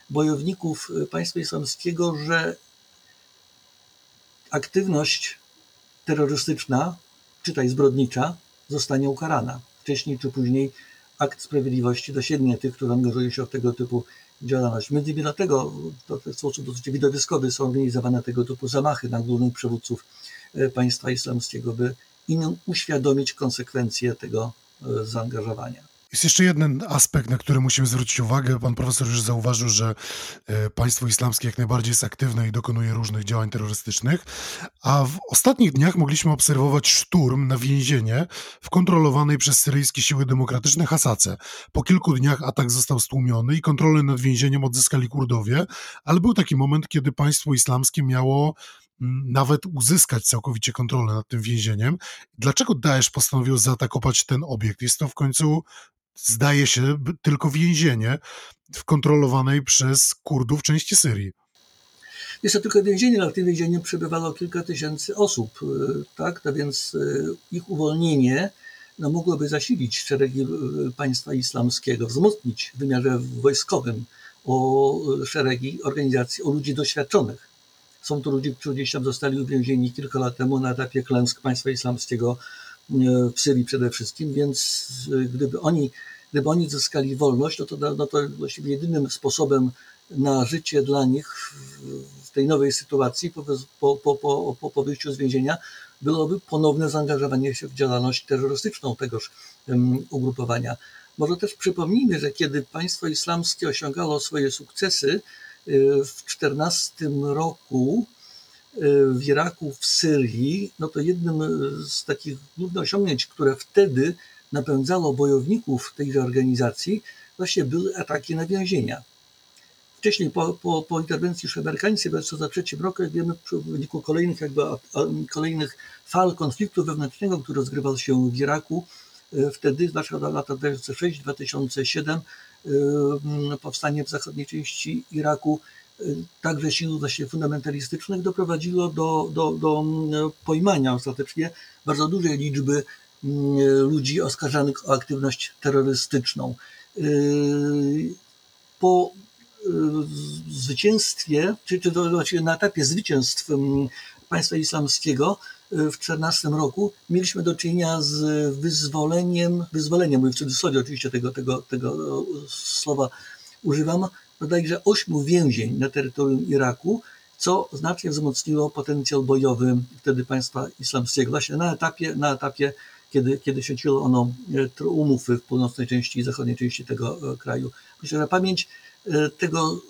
[SPEAKER 4] bojowników państwa islamskiego, że aktywność terrorystyczna, czytaj zbrodnicza, zostanie ukarana. Wcześniej czy później akt sprawiedliwości dosięgnie tych, którzy angażują się w tego typu działalność. Między innymi dlatego to w sposób dosyć widowiskowy są organizowane tego typu zamachy na głównych przywódców państwa islamskiego, by innym uświadomić konsekwencje tego e, zaangażowania.
[SPEAKER 1] Jest jeszcze jeden aspekt, na który musimy zwrócić uwagę. Pan profesor już zauważył, że e, państwo islamskie jak najbardziej jest aktywne i dokonuje różnych działań terrorystycznych, a w ostatnich dniach mogliśmy obserwować szturm na więzienie w kontrolowanej przez syryjskie siły demokratyczne Hasace. Po kilku dniach atak został stłumiony i kontrolę nad więzieniem odzyskali Kurdowie, ale był taki moment, kiedy państwo islamskie miało nawet uzyskać całkowicie kontrolę nad tym więzieniem. Dlaczego Daesh postanowił zaatakować ten obiekt? Jest to w końcu, zdaje się, tylko więzienie w kontrolowanej przez Kurdów części Syrii.
[SPEAKER 4] Jest to tylko więzienie, ale w tym więzieniu przebywało kilka tysięcy osób, y, tak? No więc y, ich uwolnienie no, mogłoby zasilić szeregi y, państwa islamskiego, wzmocnić w wymiarze wojskowym o szeregi organizacji, o ludzi doświadczonych Są to ludzie, którzy gdzieś tam zostali uwięzieni kilka lat temu na etapie klęsk państwa islamskiego w Syrii przede wszystkim, więc gdyby oni, gdyby oni zyskali wolność, no to, no to właściwie jedynym sposobem na życie dla nich w tej nowej sytuacji po, po, po, po, po wyjściu z więzienia byłoby ponowne zaangażowanie się w działalność terrorystyczną tegoż ugrupowania. Może też przypomnijmy, że kiedy państwo islamskie osiągało swoje sukcesy w 14 roku y, w Iraku, w Syrii, no to jednym z takich głównych osiągnięć, które wtedy napędzało bojowników tejże organizacji, właśnie były ataki na więzienia. Wcześniej, po, po, po interwencji już amerykańskiej w 2003 roku, jak wiemy, w wyniku kolejnych, jakby, kolejnych fal konfliktu wewnętrznego, który rozgrywał się w Iraku, e, wtedy, zwłaszcza lata 2006-2007, e, powstanie w zachodniej części Iraku e, także sił właśnie fundamentalistycznych doprowadziło do, do, do pojmania ostatecznie bardzo dużej liczby ludzi oskarżanych o aktywność terrorystyczną. Po zwycięstwie, czy, czy właściwie na etapie zwycięstw państwa islamskiego y, w 14 roku mieliśmy do czynienia z wyzwoleniem, wyzwoleniem, mówię w cudzysłowie oczywiście tego, tego, tego słowa używam, bodajże ośmiu więzień na terytorium Iraku, co znacznie wzmocniło potencjał bojowy wtedy państwa islamskiego. Właśnie na etapie, na etapie kiedy, kiedy świeciło ono e, umów w północnej części i zachodniej części tego e, kraju. Myślę, że pamięć E, tego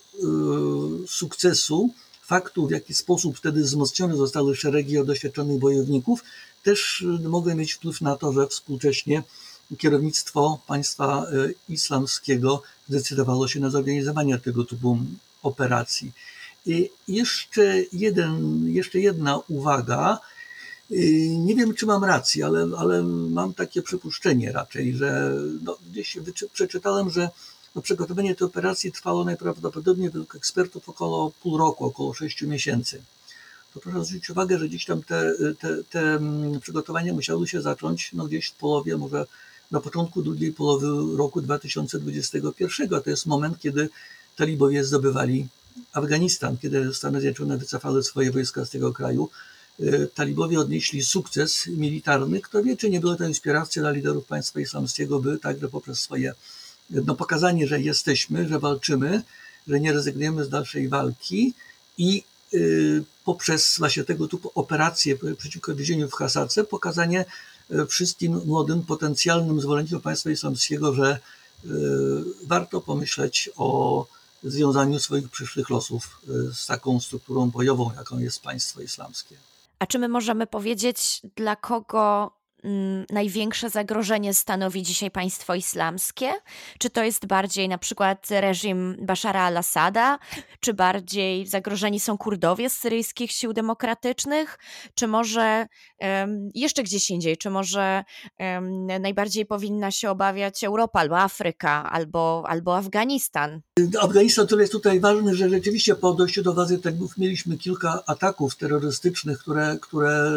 [SPEAKER 4] sukcesu, faktu, w jaki sposób wtedy wzmocnione zostały szeregi doświadczonych bojowników, też e, mogły mieć wpływ na to, że współcześnie kierownictwo państwa islamskiego zdecydowało się na zorganizowanie tego typu operacji. I jeszcze, jeden, jeszcze jedna uwaga. Nie wiem, czy mam rację, ale, ale mam takie przypuszczenie raczej, że no, gdzieś przeczytałem, że no, przygotowanie tej operacji trwało najprawdopodobniej według ekspertów około pół roku, około sześciu miesięcy. To proszę zwrócić uwagę, że gdzieś tam te, te, te mm, przygotowania musiały się zacząć no, gdzieś w połowie, może na początku drugiej połowy roku 2021. To jest moment, kiedy talibowie zdobywali Afganistan, kiedy Stany Zjednoczone wycofały swoje wojska z tego kraju. Y, talibowie odnieśli sukces militarny. Kto wie, czy nie były to inspiracje dla liderów państwa islamskiego, by także poprzez swoje no, pokazanie, że jesteśmy, że walczymy, że nie rezygnujemy z dalszej walki i y, poprzez właśnie tego typu operacje przeciwko więzieniu w Hasace pokazanie y, wszystkim młodym, potencjalnym zwolennikom państwa islamskiego, że y, warto pomyśleć o związaniu swoich przyszłych losów z taką strukturą bojową, jaką jest państwo islamskie.
[SPEAKER 2] A czy my możemy powiedzieć, dla kogo Mm, największe zagrożenie stanowi dzisiaj państwo islamskie? Czy to jest bardziej na przykład reżim Bashara al-Assada, czy bardziej zagrożeni są Kurdowie z syryjskich sił demokratycznych, czy może um, jeszcze gdzieś indziej, czy może um, najbardziej powinna się obawiać Europa albo Afryka, albo, albo Afganistan?
[SPEAKER 4] Afganistan, który jest tutaj ważny, że rzeczywiście po dojściu do władzy Talibów mieliśmy kilka ataków terrorystycznych, które, które,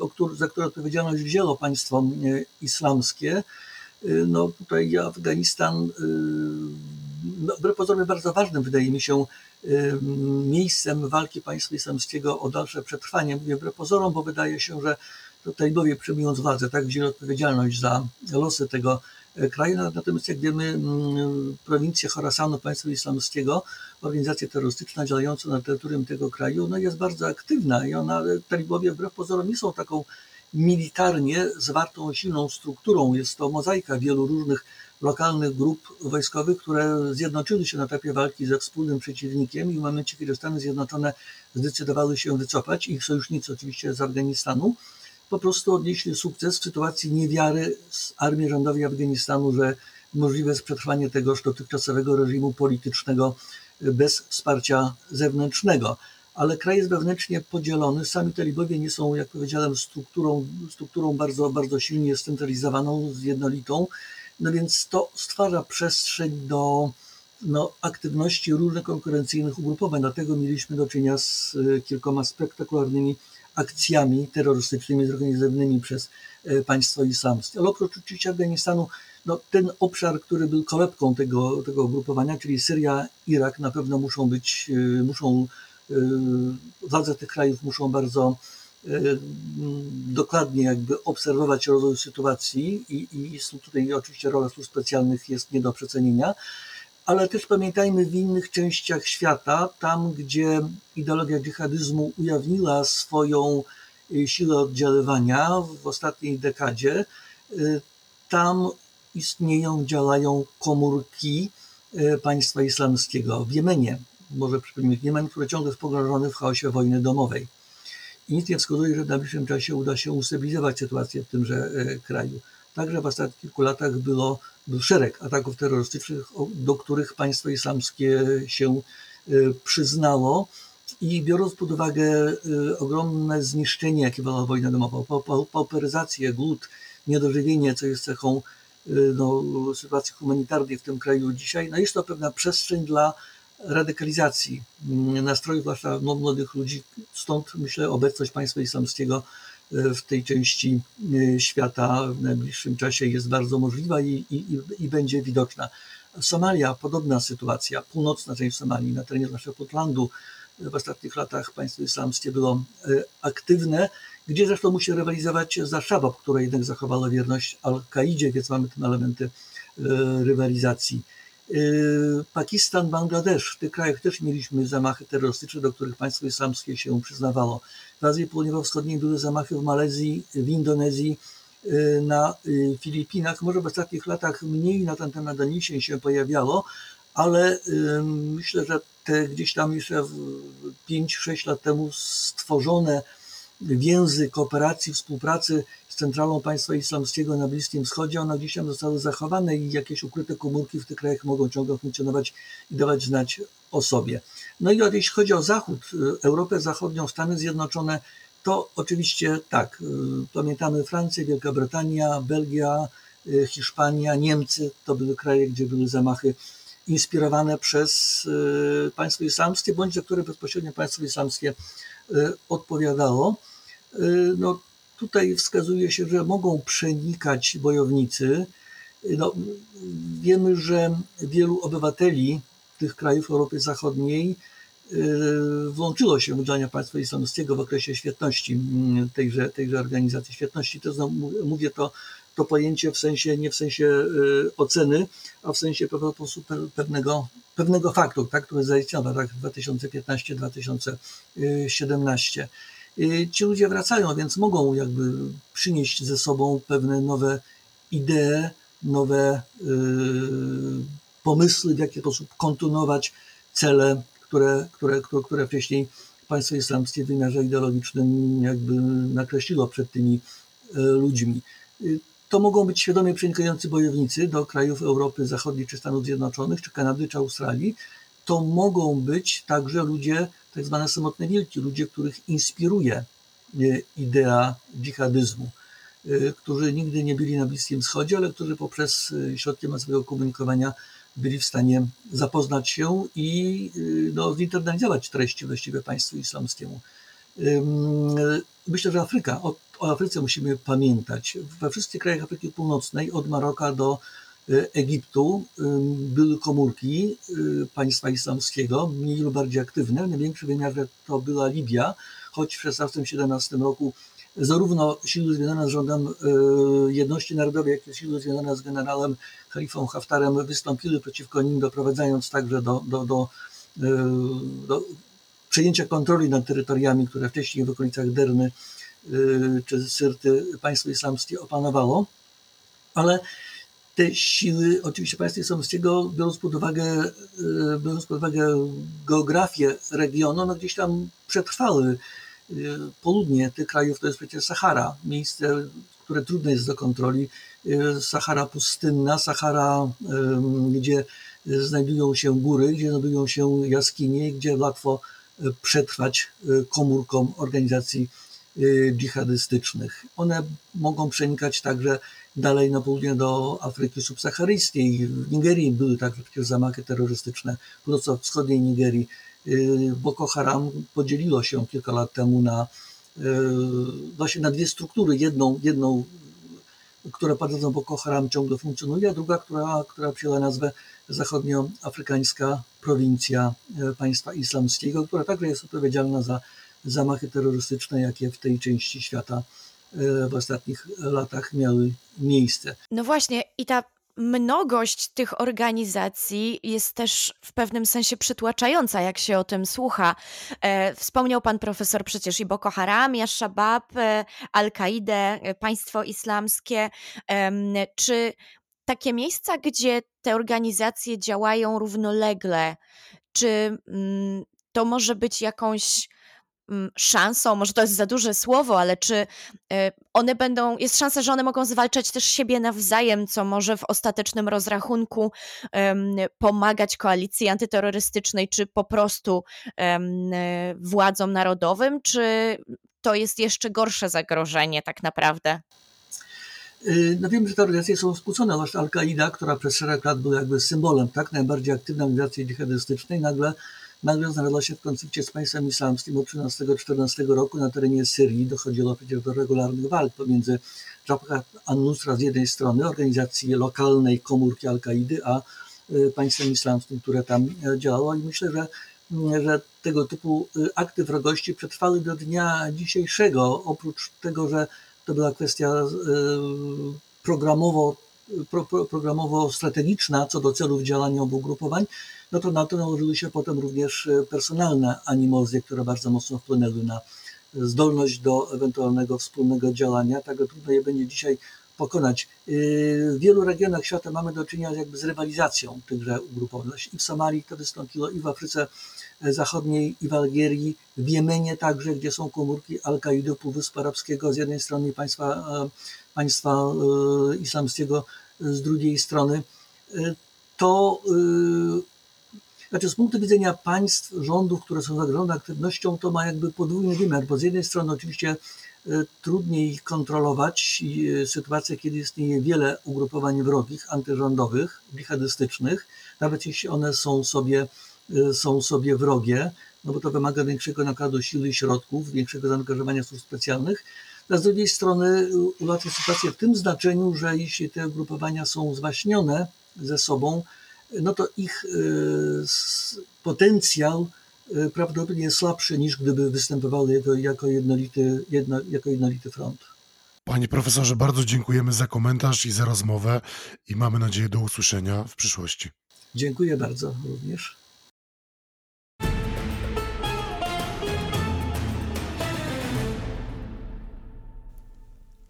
[SPEAKER 4] o, za które odpowiedzialność wzięło państwo e, islamskie. E, no tutaj Afganistan, e, no, wbrew pozorom bardzo ważnym wydaje mi się miejscem walki państwa islamskiego o dalsze przetrwanie. Mówię wbrew pozorom, bo wydaje się, że to talibowie przyjmując władzę, tak wzięli odpowiedzialność za losy tego kraju. Natomiast jak wiemy, prowincja Chorasanu państwa islamskiego, organizacja terrorystyczna działająca na terytorium tego kraju, no jest bardzo aktywna i ona, talibowie wbrew pozorom nie są taką militarnie zwartą, silną strukturą. Jest to mozaika wielu różnych lokalnych grup wojskowych, które zjednoczyły się na etapie walki ze wspólnym przeciwnikiem i w momencie, kiedy Stany Zjednoczone zdecydowały się wycofać, ich sojusznicy oczywiście z Afganistanu, po prostu odnieśli sukces w sytuacji niewiary armii rządowej Afganistanu, że możliwe jest przetrwanie tegoż dotychczasowego reżimu politycznego bez wsparcia zewnętrznego ale kraj jest wewnętrznie podzielony. Sami talibowie nie są, jak powiedziałem, strukturą, strukturą bardzo, bardzo silnie scentralizowaną, jednolitą, no więc to stwarza przestrzeń do no, aktywności różnych konkurencyjnych ugrupowań. Dlatego mieliśmy do czynienia z e, kilkoma spektakularnymi akcjami terrorystycznymi zorganizowanymi przez e, państwo islamskie. Ale oprócz oczywiście Afganistanu, no, ten obszar, który był kolebką tego, tego ugrupowania, czyli Syria, Irak, na pewno muszą być, e, muszą Władze tych krajów muszą bardzo dokładnie jakby obserwować rozwój sytuacji i, i tutaj oczywiście rola służb specjalnych jest nie do przecenienia, ale też pamiętajmy w innych częściach świata, tam gdzie ideologia dżihadyzmu ujawniła swoją siłę oddziaływania w ostatniej dekadzie, tam istnieją, działają komórki państwa islamskiego w Jemenie. Może przypomnijmy Jemen, który ciągle jest pogrążony w chaosie wojny domowej. I nic nie wskazuje, że w najbliższym czasie uda się ustabilizować sytuację w tymże kraju. Także w ostatnich kilku latach było, był szereg ataków terrorystycznych, do których państwo islamskie się przyznało. I biorąc pod uwagę ogromne zniszczenie, jakie była wojna domowa, pauperyzację, głód, niedożywienie, co jest cechą no, sytuacji humanitarnej w tym kraju dzisiaj, no jest to pewna przestrzeń dla radykalizacji nastrojów, zwłaszcza młodych ludzi. Stąd myślę obecność państwa islamskiego w tej części świata w najbliższym czasie jest bardzo możliwa i, i, i będzie widoczna. Somalia, podobna sytuacja, północna część Somalii, na terenie naszego Puntlandu, w ostatnich latach państwo islamskie było aktywne, gdzie zresztą musi rywalizować za Szabab, które jednak zachowało wierność Al-Kaidzie, więc mamy tam elementy rywalizacji. Pakistan, Bangladesz, w tych krajach też mieliśmy zamachy terrorystyczne, do których państwo islamskie się przyznawało. W Azji Południowo-Wschodniej były zamachy w Malezji, w Indonezji, na Filipinach. Może w ostatnich latach mniej na ten temat doniesień się pojawiało, ale myślę, że te gdzieś tam jeszcze 5-6 lat temu stworzone więzy kooperacji, współpracy centralą państwa islamskiego na Bliskim Wschodzie, one gdzieś tam zostały zachowane i jakieś ukryte komórki w tych krajach mogą ciągle funkcjonować i dawać znać o sobie. No i jeśli chodzi o Zachód, Europę Zachodnią, Stany Zjednoczone, to oczywiście tak, pamiętamy Francję, Wielka Brytania, Belgia, Hiszpania, Niemcy, to były kraje, gdzie były zamachy inspirowane przez państwo islamskie, bądź za które bezpośrednio państwo islamskie odpowiadało. No, tutaj wskazuje się, że mogą przenikać bojownicy. No, wiemy, że wielu obywateli tych krajów Europy Zachodniej włączyło się w działania państwa islamskiego w okresie świetności tejże, tejże organizacji. Świetności to znowu mówię to, to pojęcie w sensie, nie w sensie oceny, a w sensie po prostu pewnego, pewnego faktu, tak, który zaistniał w 2015-2017. Ci ludzie wracają, więc mogą jakby przynieść ze sobą pewne nowe idee, nowe pomysły, w jaki sposób kontynuować cele, które, które, które, które wcześniej państwo islamskie w wymiarze ideologicznym jakby nakreśliło przed tymi ludźmi. To mogą być świadomie przenikający bojownicy do krajów Europy Zachodniej, czy Stanów Zjednoczonych, czy Kanady, czy Australii. To mogą być także ludzie, tak zwane samotne wilki, ludzie, których inspiruje idea dżihadyzmu, którzy nigdy nie byli na Bliskim Wschodzie, ale którzy poprzez środki masowego komunikowania byli w stanie zapoznać się i no, zinternalizować treści właściwie państwu islamskiemu. Myślę, że Afryka, o, o Afryce musimy pamiętać. We wszystkich krajach Afryki Północnej, od Maroka do Egiptu, były komórki państwa islamskiego, mniej lub bardziej aktywne. W największym wymiarze to była Libia, choć w 16-17 roku zarówno siły związane z rządem jedności narodowej, jak i siły związane z generałem Khalifą Haftarem wystąpiły przeciwko nim, doprowadzając także do, do, do, do przejęcia kontroli nad terytoriami, które wcześniej w okolicach Derny czy Syrty państwo islamskie opanowało. Ale te siły, oczywiście państwa islamskiego, biorąc pod uwagę, biorąc pod uwagę geografię regionu, no gdzieś tam przetrwały południe tych krajów to jest przecież Sahara, miejsce, które trudne jest do kontroli. Sahara pustynna, Sahara, gdzie znajdują się góry, gdzie znajdują się jaskinie, gdzie łatwo przetrwać komórkom organizacji dżihadystycznych. One mogą przenikać także dalej na południe do Afryki subsaharyjskiej. W Nigerii były także przecież zamachy terrorystyczne, w północno-wschodniej Nigerii. Boko Haram podzieliło się kilka lat temu na właśnie na dwie struktury. Jedną, jedną które pod wodzą Boko Haram ciągle funkcjonuje, a druga, która, która przyjęła nazwę Zachodnioafrykańska Prowincja Państwa Islamskiego, która także jest odpowiedzialna za zamachy terrorystyczne, jakie w tej części świata e, w ostatnich latach miały miejsce.
[SPEAKER 2] No właśnie, i ta mnogość tych organizacji jest też w pewnym sensie przytłaczająca, jak się o tym słucha. E, wspomniał pan profesor przecież i Boko Haram, i Al-Shabaab, e, Al-Kaidę, państwo islamskie. Czy takie miejsca, gdzie te organizacje działają równolegle, czy mm, to może być jakąś szansą, może to jest za duże słowo, ale czy e, one będą, jest szansa, że one mogą zwalczać też siebie nawzajem, co może w ostatecznym rozrachunku um, pomagać koalicji antyterrorystycznej, czy po prostu um, władzom narodowym, czy to jest jeszcze gorsze zagrożenie tak naprawdę?
[SPEAKER 4] Y, no wiem, że te organizacje są skłócone, zwłaszcza Al-Kaida, która przez szereg lat była jakby symbolem tak najbardziej aktywnej organizacji dżihadystycznej, nagle nagle znalazła się w konflikcie z państwem islamskim od 13-14 roku na terenie Syrii. Dochodziło przecież do regularnych walk pomiędzy Jabhat al-Nusra z jednej strony, organizacji lokalnej komórki Al-Kaidy, a y, państwem islamskim, które tam e, działało i myślę, że, mm, że tego typu y, akty wrogości przetrwały do dnia dzisiejszego, oprócz tego, że to była kwestia programowo, pro, programowo strategiczna co do celów działania obu ugrupowań, no to na to nałożyły się potem również e, personalne animozje, które bardzo mocno wpłynęły na zdolność do ewentualnego wspólnego działania. Tak trudno je będzie dzisiaj pokonać. E, w wielu regionach świata mamy do czynienia jakby z rywalizacją tychże ugrupowań. I w Somalii to wystąpiło, i w Afryce Zachodniej, i w Algierii, w Jemenie także, gdzie są komórki Al-Kaidy, Półwyspu Arabskiego z jednej strony i państwa, e, państwa islamskiego z drugiej strony. To znaczy z punktu widzenia państw, rządów, które są zagrożone aktywnością, to ma jakby podwójny wymiar, bo z jednej strony oczywiście e, trudniej kontrolować e, sytuację, kiedy istnieje wiele ugrupowań wrogich, antyrządowych, dżihadystycznych, nawet jeśli one są sobie, e, są sobie wrogie, no bo to wymaga większego nakładu siły i środków, większego zaangażowania służb specjalnych, a z drugiej strony ułatwia sytuację w tym znaczeniu, że jeśli te ugrupowania są zwaśnione ze sobą, no to ich e, potencjał e, prawdopodobnie jest słabszy niż gdyby występowały jako, jako, jednolity, jedno, jako jednolity front.
[SPEAKER 1] Panie profesorze, bardzo dziękujemy za komentarz i za rozmowę i mamy nadzieję do usłyszenia w przyszłości.
[SPEAKER 4] Dziękuję bardzo również.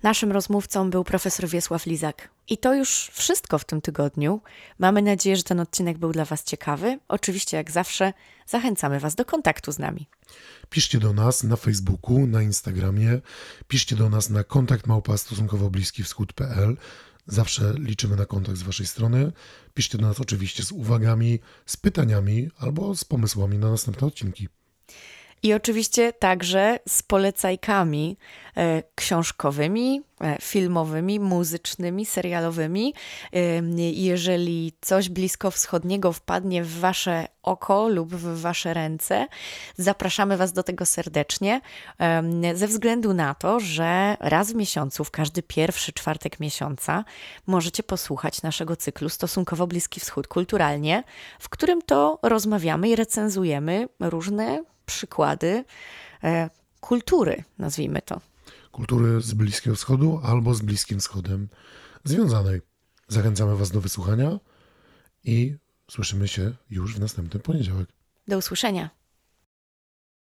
[SPEAKER 2] Naszym rozmówcą był profesor Wiesław Lizak. I to już wszystko w tym tygodniu. Mamy nadzieję, że ten odcinek był dla Was ciekawy. Oczywiście, jak zawsze, zachęcamy Was do kontaktu z nami.
[SPEAKER 1] Piszcie do nas na Facebooku, na Instagramie, piszcie do nas na kontakt małpa stosunkowo bliski wschód.pl. Zawsze liczymy na kontakt z Waszej strony. Piszcie do nas oczywiście z uwagami, z pytaniami albo z pomysłami na następne odcinki.
[SPEAKER 2] I oczywiście także z polecajkami e, książkowymi, e, filmowymi, muzycznymi, serialowymi. E, jeżeli coś blisko wschodniego wpadnie w Wasze oko lub w Wasze ręce, zapraszamy Was do tego serdecznie, ze względu na to, że raz w miesiącu, w każdy pierwszy czwartek miesiąca, możecie posłuchać naszego cyklu Stosunkowo Bliski Wschód kulturalnie, w którym to rozmawiamy i recenzujemy różne przykłady e, kultury, nazwijmy to.
[SPEAKER 1] Kultury z Bliskiego Wschodu albo z Bliskim Wschodem związanej. Zachęcamy Was do wysłuchania i słyszymy się już w następny poniedziałek.
[SPEAKER 2] Do usłyszenia.